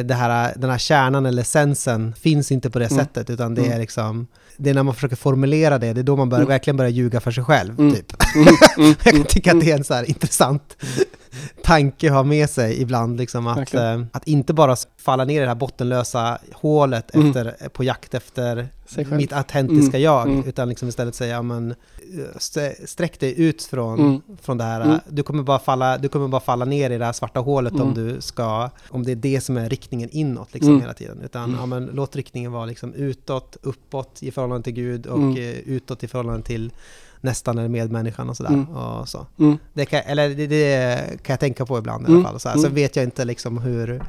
det här, den här kärnan eller essensen finns inte på det Mm. sättet, utan det Mm. är liksom, det är när man försöker formulera det, det är då man börjar, Mm. verkligen börjar ljuga för sig själv, Mm. typ. Mm, mm, Jag kan tycka att det är en så intressant tanke ha med sig ibland, liksom att, eh, att inte bara falla ner i det här bottenlösa hålet Mm. efter, på jakt efter mitt autentiska Mm, jag, mm. utan liksom istället säga, men, eh, st- sträck dig ut från, Mm. från det här, Mm. du, kommer bara falla, du kommer bara falla ner i det här svarta hålet om Mm. du ska, om det är det som är riktningen inåt liksom Mm. hela tiden, utan Mm. ja, men, låt riktningen vara liksom utåt, uppåt i förhållande till Gud och Mm. eh, utåt i förhållande till nästan eller medmänniskan och sådär. Mm. Och så. Mm. Det kan, eller det, det kan jag tänka på ibland i Mm. alla fall. Så. Sen Mm. vet jag inte liksom hur,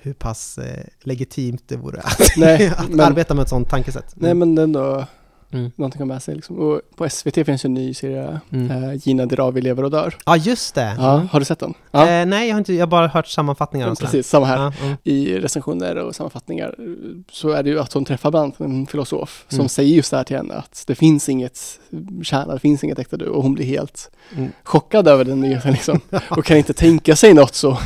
hur pass eh, legitimt det vore att, Nej, att men- arbeta med ett sånt tankesätt. Nej men det är ändå Mm. någonting att ha med sig liksom. Och på SVT finns ju en ny serie, Mm. eh, Gina Dirawi lever och dör. Ja, just det. Ja, har du sett den? Ja, Eh, nej, jag har, inte, jag har bara hört sammanfattningar sådär. precis, samma här. Ja, mm. I recensioner och sammanfattningar eh, så är det ju att hon träffar bland en filosof som Mm. säger just det här till henne att det finns inget kärna, det finns inget äkta du och hon blir helt Mm. chockad över den nyheten liksom och kan inte tänka sig något så,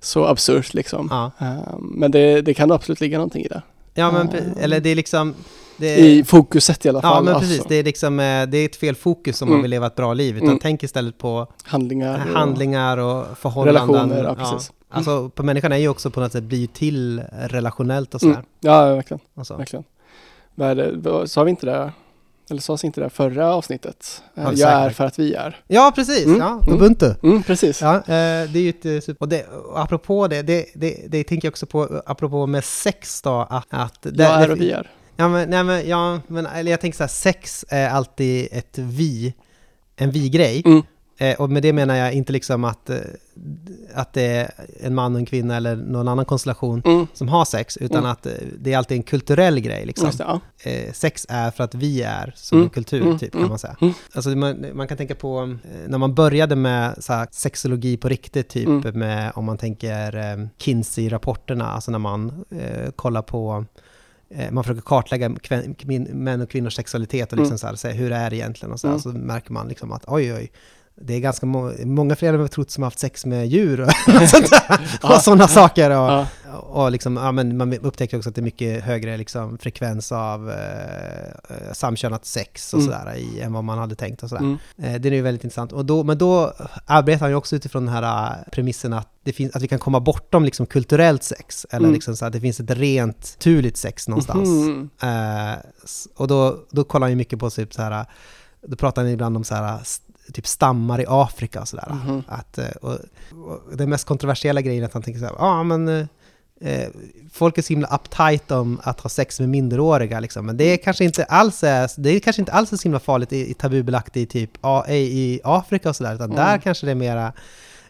så absurt liksom. Ja. Eh, Men det, det kan absolut ligga någonting i det. ja, men pre- eller det är liksom... Det, I fokuset i alla fall. ja, men alltså. precis. Det är liksom, eh, det är ett fel fokus om man Mm. vill leva ett bra liv, utan Mm. tänk istället på Handlingar. och- handlingar och förhållanden. Relationer, ja, precis. Alltså, på människan är ju också på något sätt blir ju till relationellt och sådär. Mm. Ja, verkligen. Och så. verkligen. Vad är det, vad- sa vi inte det, eller sades inte det förra avsnittet? Eh, Ja, jag säkert. är för att vi är. Ja, precis. Mm. Ja, Mm. Ubuntu. Mm, precis. Ja, eh, det är ju ett eh, super... Och, det, och apropå det, det, det, det tänker jag också på, apropå med sex då, att... att det, jag är och vi är. Ja, men, nej, men, ja, men eller jag tänker så här, sex är alltid ett vi, en vi-grej. Mm. Eh, och med det menar jag inte liksom att, eh, att det är en man och en kvinna eller någon annan konstellation Mm. som har sex, utan Mm. att eh, det är alltid en kulturell grej. Liksom. Det, ja. Eh, sex är för att vi är som Mm. en kultur, Mm. typ, kan Mm. man säga. Alltså, man, man kan tänka på eh, när man började med så här, sexologi på riktigt, typ med, om man tänker eh, Kinsey-rapporterna, alltså när man kollar på man försöker kartlägga kvin, män och kvinnors sexualitet och liksom Mm. så här, säga hur är det egentligen och så, här, Mm. så märker man liksom att oj oj, det är ganska må många fler än vad trott som har haft sex med djur och, sånt där, Ja. och sådana saker. Och, Ja. Och liksom, ja, men man upptäcker också att det är mycket högre liksom, frekvens av eh, samkönat sex och Mm. sådär i, än vad man hade tänkt och sådär. Mm. Eh, det är ju väldigt intressant. Och då, men då arbetar han ju också utifrån den här eh, premissen att, det finns, att vi kan komma bortom liksom, kulturellt sex, eller Mm. liksom så att det finns ett rent turligt sex någonstans. Mhm. Eh, och då, då kollar han ju mycket på typ så här, då pratar han ibland om så här, typ stammar i Afrika och sådär. Mhm. Att, eh, och, och den mest kontroversiella grejen är att han tänker så här, ja ah, men eh, eh, folk är så himla uptight om att ha sex med minderåriga liksom. Men det är kanske inte alls är, det är kanske inte alls är så himla farligt i, i tabubelagt i typ A, i, Afrika och sådär, utan Mm. där kanske det är mera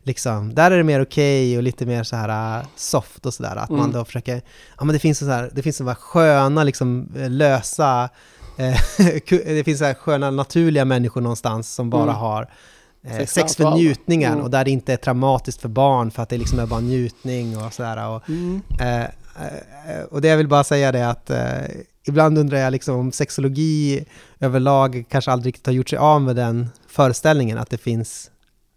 Liksom, där är det mer okej och lite mer så här äh, soft och sådär. Att man Mm. då försöker, ja men det finns så här, det finns så här sköna, liksom eh, lösa, eh, det finns så här sköna naturliga människor någonstans som bara Mm. har eh, Sex för njutningen Mm. och där det inte är traumatiskt för barn för att det liksom är bara njutning och sådär. Och, Mm. eh, eh, och det jag vill bara säga det att eh, ibland undrar jag liksom om sexologi överlag kanske aldrig riktigt har gjort sig av med den föreställningen att det finns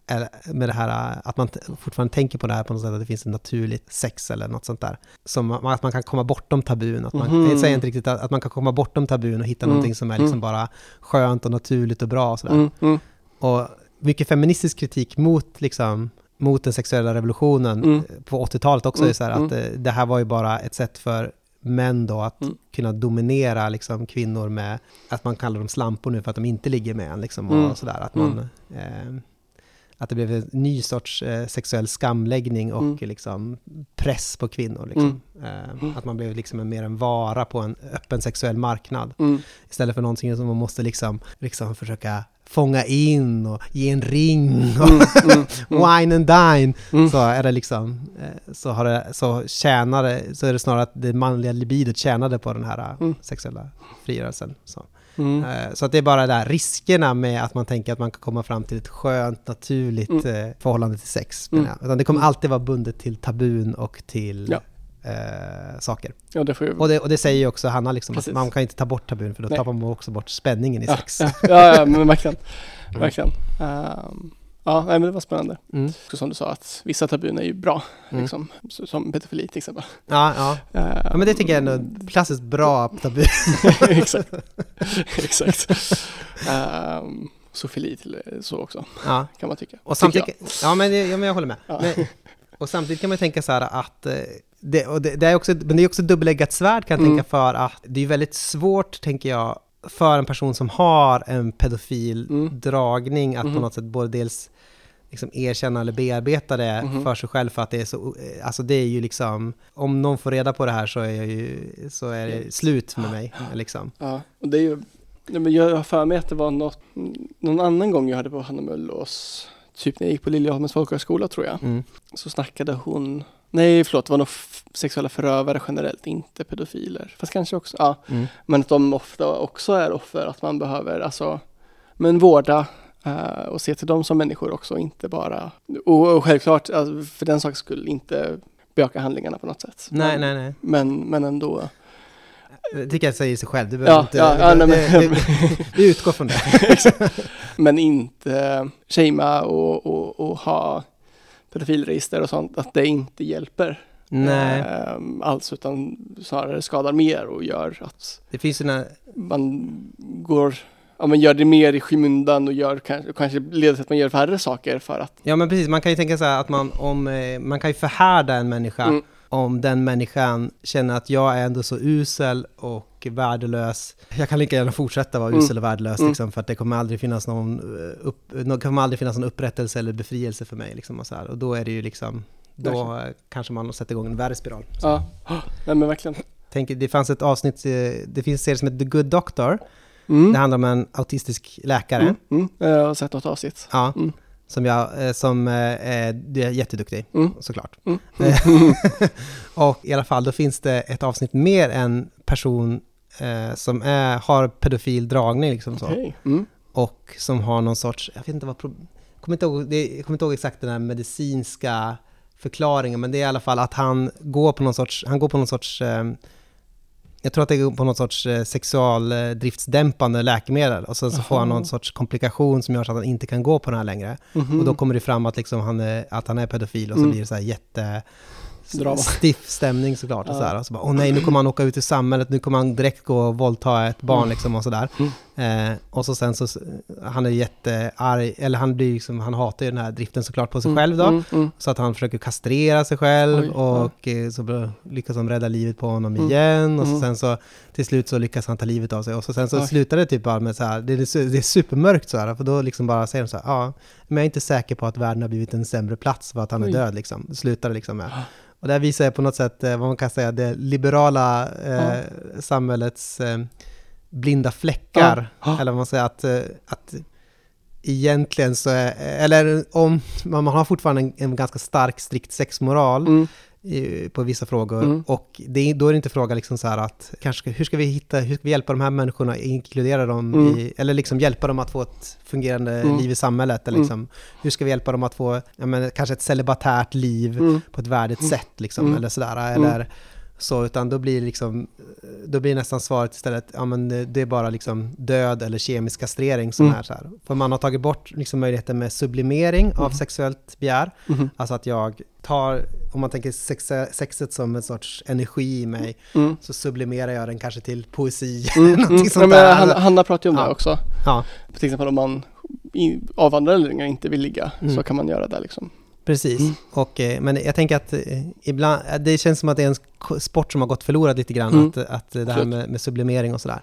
eller med det här eh, att man fortfarande tänker på det här på något sätt, att det finns ett naturligt sex eller något sånt där. Som att man kan komma bortom tabun. Att man, Mhm. Jag säger inte riktigt att, att man kan komma bortom tabun och hitta Mm. någonting som är liksom Mm. bara skönt och naturligt och bra och sådär. Mm. Mm. Och mycket feministisk kritik mot, liksom, mot den sexuella revolutionen Mm. på 80-talet också Mm, är så här att eh, det här var ju bara ett sätt för män då att Mm. kunna dominera liksom, kvinnor med att man kallar dem slampor nu för att de inte ligger med en liksom, Mm. och sådär. Att man... Eh, att det blev en ny sorts eh, sexuell skamläggning och Mm. liksom press på kvinnor. Liksom. Eh, Mm. Att man blev liksom en, mer en vara på en öppen sexuell marknad. Mm. Istället för någonting som man måste liksom, liksom försöka fånga in och ge en ring och Mm. Mm. Mm. wine and dine. Mm. Så är det liksom, eh, så, har det, så tjänar det, så är det snarare att det manliga libidot tjänade på den här eh, Mm. sexuella frigörelsen. Så. Mm. Eh, så att det är bara där riskerna med att man tänker att man kan komma fram till ett skönt, naturligt Mm. förhållande till sex. Mm. Utan det kommer alltid vara bundet till tabun och till Ja. Eh, saker. Ja, det. Och det, och det säger ju också Hanna, liksom, att man kan inte ta bort tabun för då Nej. tappar man också bort spänningen i ja, sex. ja, ja, ja, men verkligen. Verkligen. Ehm, ja, men det var spännande. Mm. Som du sa, att vissa tabun är ju bra. Mm. Liksom, som pedofili till exempel. Ja, ja. ja, men det tycker jag är ändå klassiskt bra tabu. Exakt. Exakt. Um, Sofili till så också, Ja. kan man tycka. Och samtidigt, ja, men, ja, men jag håller med. Ja. Men, och samtidigt kan man tänka så här att eh, det, och det, det är också, men det är också ett dubbeleggat svärd kan jag Mm. tänka för att det är väldigt svårt, tänker jag, för en person som har en pedofil Mm. dragning att Mhm. på något sätt både dels liksom erkänna eller bearbeta det Mhm. för sig själv för att det är så, alltså det är ju liksom, om någon får reda på det här så är, jag ju, så är det slut med mig. Liksom. Ja, och det är ju, men jag har för mig att det var något, någon annan gång jag hade på Hanna Möllås, typ när jag gick på Liljeholmens folkhögskola tror jag, Mm. så snackade hon, nej förlåt, det var nog sexuella förövare generellt, inte pedofiler. Fast kanske också, ja, Mm. men att de ofta också är offer, att man behöver alltså, men vårda eh, och se till dem som människor också, inte bara, och, och självklart, alltså, för den sakens skull, inte bejaka handlingarna på något sätt. Nej, men, nej, nej. Men, men ändå, Det tycker jag säger sig själv. Du Ja, behöver inte... ja, ja, det, nej, det, men- det, vi utgår från det. men inte shamea och, och, och ha pedofilregister och sånt, att det inte hjälper. Nej, ehm, alls, utan snarare skadar mer och gör att det finns när... man går, ja men gör det mer i skymundan och gör kanske, kanske leder till att man gör färre saker för att, Ja men precis, man kan ju tänka så här att man, om, eh, man kan ju förhärda en människa Mm. Om den människan känner att jag är ändå så usel och värdelös. Jag kan lika gärna fortsätta vara Mm. usel och värdelös Mm. liksom, för att det kommer aldrig finnas någon, eh, upp, kommer aldrig finnas någon upprättelse eller befrielse för mig. Liksom, och, så här. och då är det ju liksom, då Verkligen. kanske man sätter igång en värre spiral. ja, nej men verkligen. Tänk, det fanns ett avsnitt, eh, det finns en serie som heter The Good Doctor. Mm. Det handlar om en autistisk läkare. Mm. Mm. Jag har sett något avsnitt. Ja, Mm. Som jag, eh, som eh, är är jätteduktig, Mm. såklart. Mm. och i alla fall, då finns det ett avsnitt med en person eh, som är, har pedofil dragning liksom så. Okej. Mm. Och som har någon sorts, jag vet inte vad, kommer inte ihåg, det, jag kommer inte ihåg exakt den här medicinska förklaringen, men det är i alla fall att han går på någon sorts, han går på någon sorts, eh, jag tror att det går på någon sorts eh, sexualdriftsdämpande läkemedel och sen så får han Aha. någon sorts komplikation som gör så att han inte kan gå på den här längre. Mhm. Och då kommer det fram att, liksom han är, att han är pedofil och så Mm. blir det så här jätte... Drama. stiff stämning såklart. Och så här. Och så bara, åh nej, nu kommer han åka ut i samhället, nu kommer han direkt gå och våldta ett barn Mm. liksom och sådär. Mm. Eh, och så sen så, han är jättearg, eller han blir liksom, han hatar ju den här driften såklart på sig själv då. Mm, mm, Så att han försöker kastrera sig själv Oj, och eh, så lyckas de rädda livet på honom Mm. igen. Och så Mm. sen så till slut så lyckas han ta livet av sig. Och så sen så Oj. slutar det typ bara med så här, det är, det är supermörkt så här. För då liksom bara säger de så här, ja, men jag är inte säker på att världen har blivit en sämre plats för att han är Oj. död liksom. Slutar det liksom med. Ja. Och det här visar på något sätt eh, vad man kan säga, det liberala eh, samhällets eh, blinda fläckar. Ja. Eller vad man säger, att, eh, att egentligen så är, eller om man man har fortfarande en, en ganska stark strikt sexmoral mm, i, på vissa frågor Mm. och det, då är det inte fråga liksom så här att kanske hur ska vi hitta, hur ska vi hjälpa de här människorna, inkludera dem Mm. i, eller liksom hjälpa dem att få ett fungerande Mm. liv i samhället eller Mm. liksom, hur ska vi hjälpa dem att få, ja men kanske ett celibatärt liv mm, på ett värdigt Mm. sätt liksom, eller sådär, eller så, utan då blir liksom, då blir nästan svaret istället, ja men det- det är bara liksom död eller kemisk kastrering som Mm. är så här. För man har tagit bort liksom möjligheten med sublimering av Mm. sexuellt begär, mm, alltså att jag tar, om man tänker sexa, sexet som en sorts energi i mig, mm. så sublimerar jag den kanske till poesi, Mm, någonting mm. sånt Ja, men där. Hanna, Hanna pratar ju om Ja. det också. Ja, Till exempel om man i, avvandrarlingar inte vill ligga så kan man göra det liksom. Precis, Mm. och, eh, men jag tänker att eh, ibland, eh, det känns som att det är en sport som har gått förlorad lite grann, Mm. att, att det här med, med sublimering och sådär.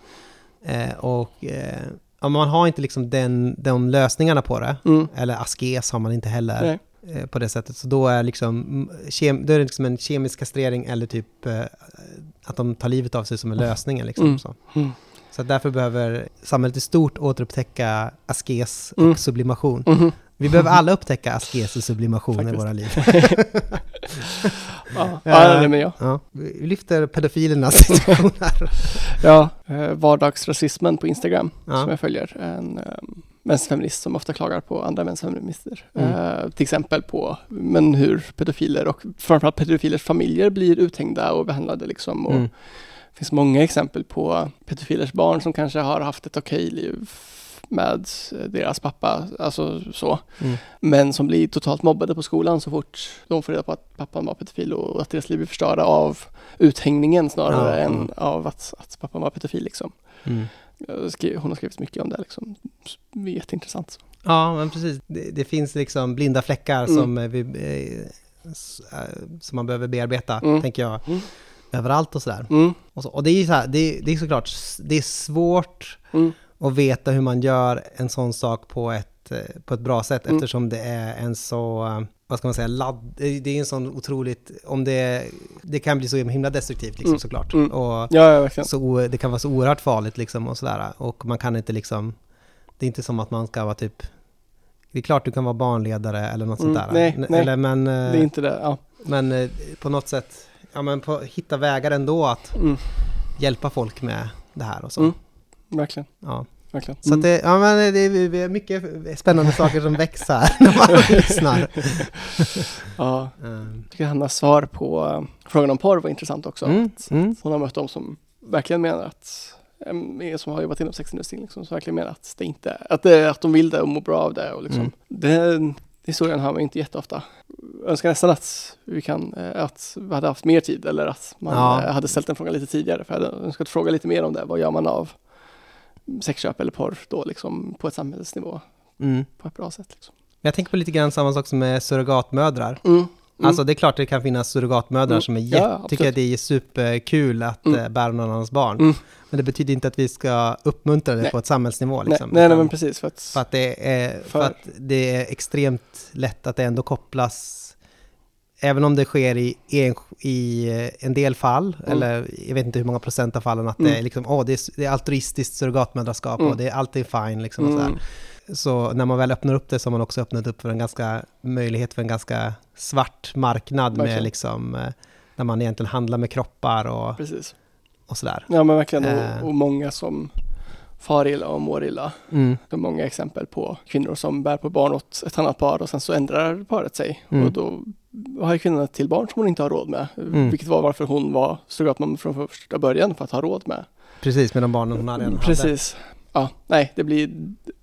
Eh, och eh, man har inte liksom den, de lösningarna på det, Mm. eller askes har man inte heller eh, på det sättet. Så då är, liksom, mm, kem, då är det liksom en kemisk kastrering eller typ eh, att de tar livet av sig som är lösningen. Liksom, Mm. så. Mm. så därför behöver samhället i stort återupptäcka askes och Mm. sublimation. Vi behöver alla upptäcka askes och sublimation i våra liv. Ja, ja, det men jag. Ja, vi lyfter pedofilernas situation här. Ja, eh, vardagsrasismen på Instagram Ja. som jag följer. En eh, vänsterfeminist som ofta klagar på andra vänsterfeminister. Mm. Eh, till exempel på men hur pedofiler och framförallt pedofilers familjer blir uthängda och behandlade liksom. Och Mm. Det finns många exempel på pedofilers barn som kanske har haft ett okej liv med deras pappa, alltså så. Mm. Men som blir totalt mobbade på skolan så fort de får reda på att pappan var pedofil och att deras liv är förstörda av uthängningen snarare Ja, än mm. av att, att pappan var pedofil liksom. Mm. Hon har skrivit mycket om det liksom. Jätteintressant. Ja, men precis. Det, det finns liksom blinda fläckar Mm. som, eh, vi, eh, eh, som man behöver bearbeta, Mm. tänker jag, Mm. överallt och sådär. Och, så, och det är ju så här, det, det är såklart, det är svårt mm, att veta hur man gör en sån sak på ett, eh, på ett bra sätt Mm. eftersom det är en så, eh, vad ska man säga, ladd, det är en sån otroligt, om det, det kan bli så himla destruktivt liksom Mm. såklart. Mm. Och, ja, ja, så, det kan vara så oerhört farligt liksom och sådär. Och man kan inte liksom, det är inte som att man ska vara typ, det är klart du kan vara barnledare eller något Mm, sånt där. nej, nej. Eller, men, Det eh, är inte det. Ja. men eh, på något sätt, ja men på, hitta vägar ändå att Mm, hjälpa folk med det här och så. Mm. verkligen, Ja. verkligen. Så att det, ja, men det är mycket spännande saker som väcks här när man lyssnar. Ja, Mm. jag tycker Hannas svar på eh, frågan om porr var intressant också. Mm. Mm. Hon har mött de som verkligen menar att, em, som har jobbat inom sexindustrin, liksom, som verkligen menar att det inte, att, det, att de vill det och mår bra av det. Och liksom, Mm. Den historien har man inte jätteofta. Jag önskar nästan att vi kan, eh, att vi hade haft mer tid eller att man Ja. eh, hade ställt den frågan lite tidigare. För jag hade önskat fråga lite mer om det. Vad gör man av sexköp eller porr då liksom på ett samhällsnivå Mm. på ett bra sätt? Liksom. Jag tänker på lite grann samma sak som med surrogatmödrar. Mm. Alltså det är klart det kan finnas surrogatmödrar Mm. som är Ja, jätte, absolut. tycker att det är superkul att Mm. eh, bära någon annans barn. Mm. Men det betyder inte att vi ska uppmuntra det Nej. på ett samhällsnivå. Liksom, nej, nej, nej, men precis. För att, för, att det är, för För- att det är extremt lätt att det ändå kopplas Även om det sker i, en, i eh, en del fall, Mm. eller jag vet inte hur många procent av fallen, att Mm. det är liksom, åh, det är, det är altruistiskt surrogatmödraskap Mm. och det är alltid fine liksom och så mm, Så när man väl öppnar upp det så har man också öppnat upp för en ganska möjlighet för en ganska svart marknad med Verkligen. liksom, eh, när man egentligen handlar med kroppar och, precis. och sådär. Ja men verkligen. Eh. Och, och många som far illa och mår illa. Mm. Det är många exempel på kvinnor som bär på barn åt ett annat par och sen så ändrar paret sig. Mm. Och då har ju kvinnan ett till barn som hon inte har råd med. Mm. Vilket var varför hon var surrogatmamma från första början för att ha råd med. Precis, med de barnen hon redan hade. Precis. Ja, nej, det blir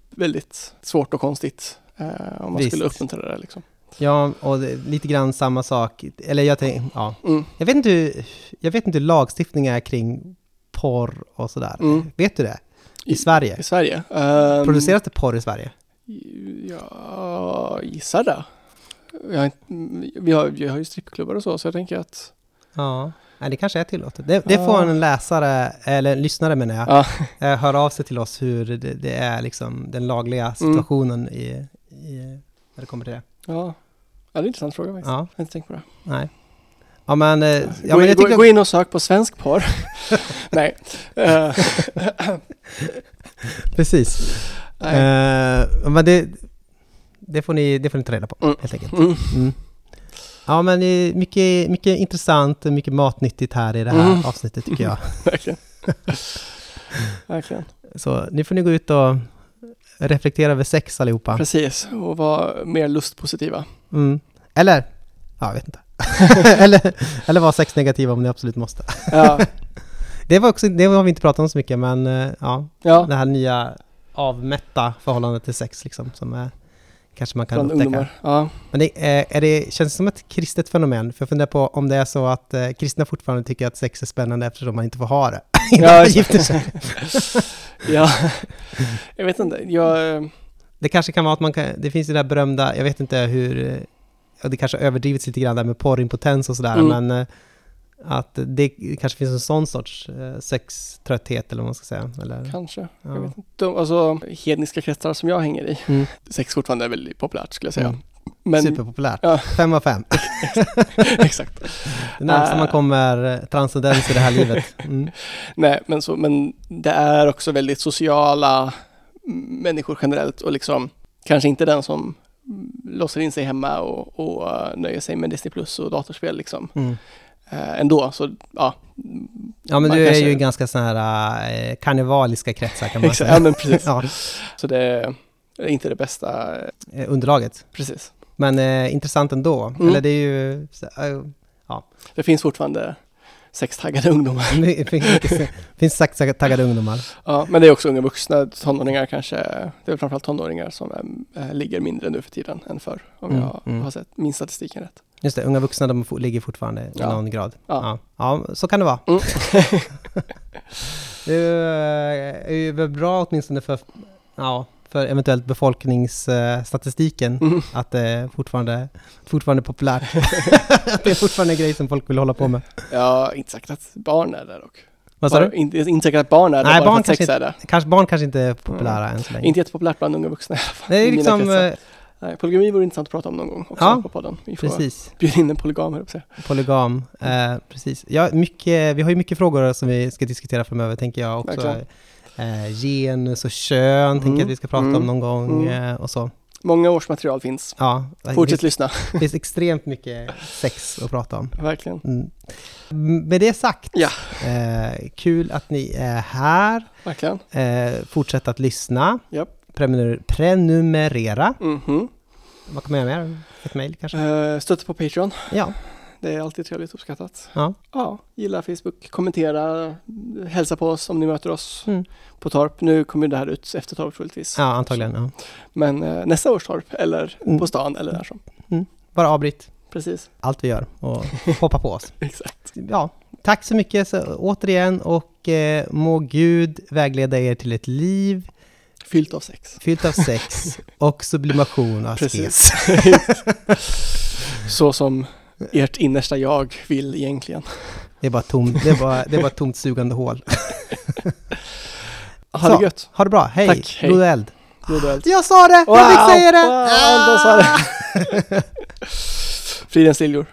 väldigt svårt och konstigt eh, om man Visst. skulle uppmuntra det. Liksom. Ja, och lite grann samma sak. Eller jag tänker, ja. Mm. Jag vet inte hur, jag vet inte hur lagstiftningen är kring porr och sådär. Mm. Vet du det? I, Sverige? I Sverige? Um, Produceras det porr i Sverige? Ja, gissar det. Jag har, vi, har, vi har ju strippklubbar och så, så jag tänker att... Ja. Det kanske är tillåtet. Det, det får en läsare, eller en lyssnare menar jag, Ja, eh, höra av sig till oss hur det, det är liksom den lagliga situationen i, i, när det kommer till det. ja. ja det är en intressant fråga faktiskt. Ja, Jag har inte tänkt på det. nej. Ja men, eh, ja, gå, men jag tycker... gå in och sök på svensk porr. Nej. Precis. nej. Eh, men det, det, får ni, det får ni ta reda på, Mm. helt enkelt. Mm. Mm. Ja men är mycket, mycket intressant och mycket matnyttigt här i det här Mm. avsnittet tycker jag. Verkligen. Verkligen. Så nu får ni gå ut och reflektera över sex allihopa. Precis. Och vara mer lustpositiva. Mm. Eller, ja jag vet inte. eller, eller vara sexnegativa om ni absolut måste. Ja. Det var också, det har vi inte pratat om så mycket men eh, ja, ja. det här nya avmätta förhållandet till sex liksom som är, kanske man kan Bland upptäcka. ungdomar. Ja. Men det, är, är det, känns det som ett kristet fenomen? För jag funderar på om det är så att eh, kristna fortfarande tycker att sex är spännande eftersom man inte får ha det. innan Ja, man gifter sig. ja. Jag vet inte. Jag... Det kanske kan vara att man kan, det finns det där berömda, jag vet inte hur, eh, det kanske har överdrivits lite grann där med porrimpotens och sådär, Mm. men eh, att det kanske finns en sån sorts eh, sextrötthet eller vad man ska säga. Eller, Kanske. Ja. Jag vet inte. De, alltså, hedniska kretsar som jag hänger i. Mm. Sex fortfarande är väldigt populärt skulle jag säga. Mm. Men, Superpopulärt. Ja. Fem av fem. exakt. Det närmsta Äh. man kommer eh, transcendens i det här livet. Mm. Nej, men, så, men det är också väldigt sociala människor generellt och liksom kanske inte den som låser in sig hemma och, och eh, nöjer sig med Disney Plus och datorspel liksom. Mm. Eh, ändå, så ja. Ja men du är ju ganska sådana här eh, karnevaliska kretsar kan man säga. ja men precis. Ja, Så det är inte det bästa, eh, underlaget. precis. Men eh, intressant ändå. Mm. Eller det är ju... eh, Det finns fortfarande sextaggade ungdomar. Det finns, finns sagt taggade ungdomar. Ja, men det är också unga vuxna, tonåringar kanske. Det är framförallt tonåringar som eh, ligger mindre nu för tiden än förr. Om Mm, jag mm. har sett min statistiken rätt. Just det, unga vuxna de ligger fortfarande i Ja. någon grad. Ja. Ja. ja, så kan det vara. Mm. Det är ju bra åtminstone för, ja, för eventuellt befolkningsstatistiken Mm. att det är fortfarande, fortfarande populärt. att det är fortfarande en grej som folk vill hålla på med. Har inte sagt att barn är där dock. Vad sa du? Inte, inte säkert att barn är det, Nej, bara barn sex kanske är det. Kanske, barn kanske inte är populära än så länge. Inte jättepopulärt bland unga vuxna i alla fall. det är liksom, eh, Nej, polygami vore intressant att prata om någon gång också Ja, på podden. Vi får precis. bjuda in en polygam här uppe. Polygam, eh, precis. Ja, mycket, vi har ju mycket frågor som vi ska diskutera framöver, tänker jag också. Verkligen. Eh, genus och kön tänker jag att vi ska prata Mm. om någon gång Mm. eh, och så. Många års material finns. Ja, det Fortsätt finns, lyssna, det finns extremt mycket sex att prata om. verkligen. Mm. Med det sagt, Ja. eh, kul att ni är här. Verkligen. Eh, fortsätt att lyssna. Japp. Prenumer- prenumerera. Mhm. Vad kan man göra mer? Ett mejl kanske? Eh, Stötta på Patreon. Ja. Det är alltid trevligt uppskattat. Ja. Ja, gilla Facebook, kommentera, hälsa på oss om ni möter oss Mm. på Torp. Nu kommer det här ut efter Torp troligtvis. ja, antagligen. Ja. Men eh, nästa års Torp eller Mm. på stan eller där som. Bara avbryt Precis, allt vi gör och hoppa på oss. exakt. Ja, tack så mycket så, återigen och eh, må Gud vägleda er till ett liv Fyllt av sex. fyllt av sex och sublimation och asket. Precis. Så som ert innersta jag vill egentligen. Det är bara tomt, det är bara, det är bara ett tomt sugande hål. Ha det gött. Ha det bra, hej! Tack, hej. God eld! God eld. Jag sa det! Jag fick Wow! säga det! Wow, sa det. Fridens liljor.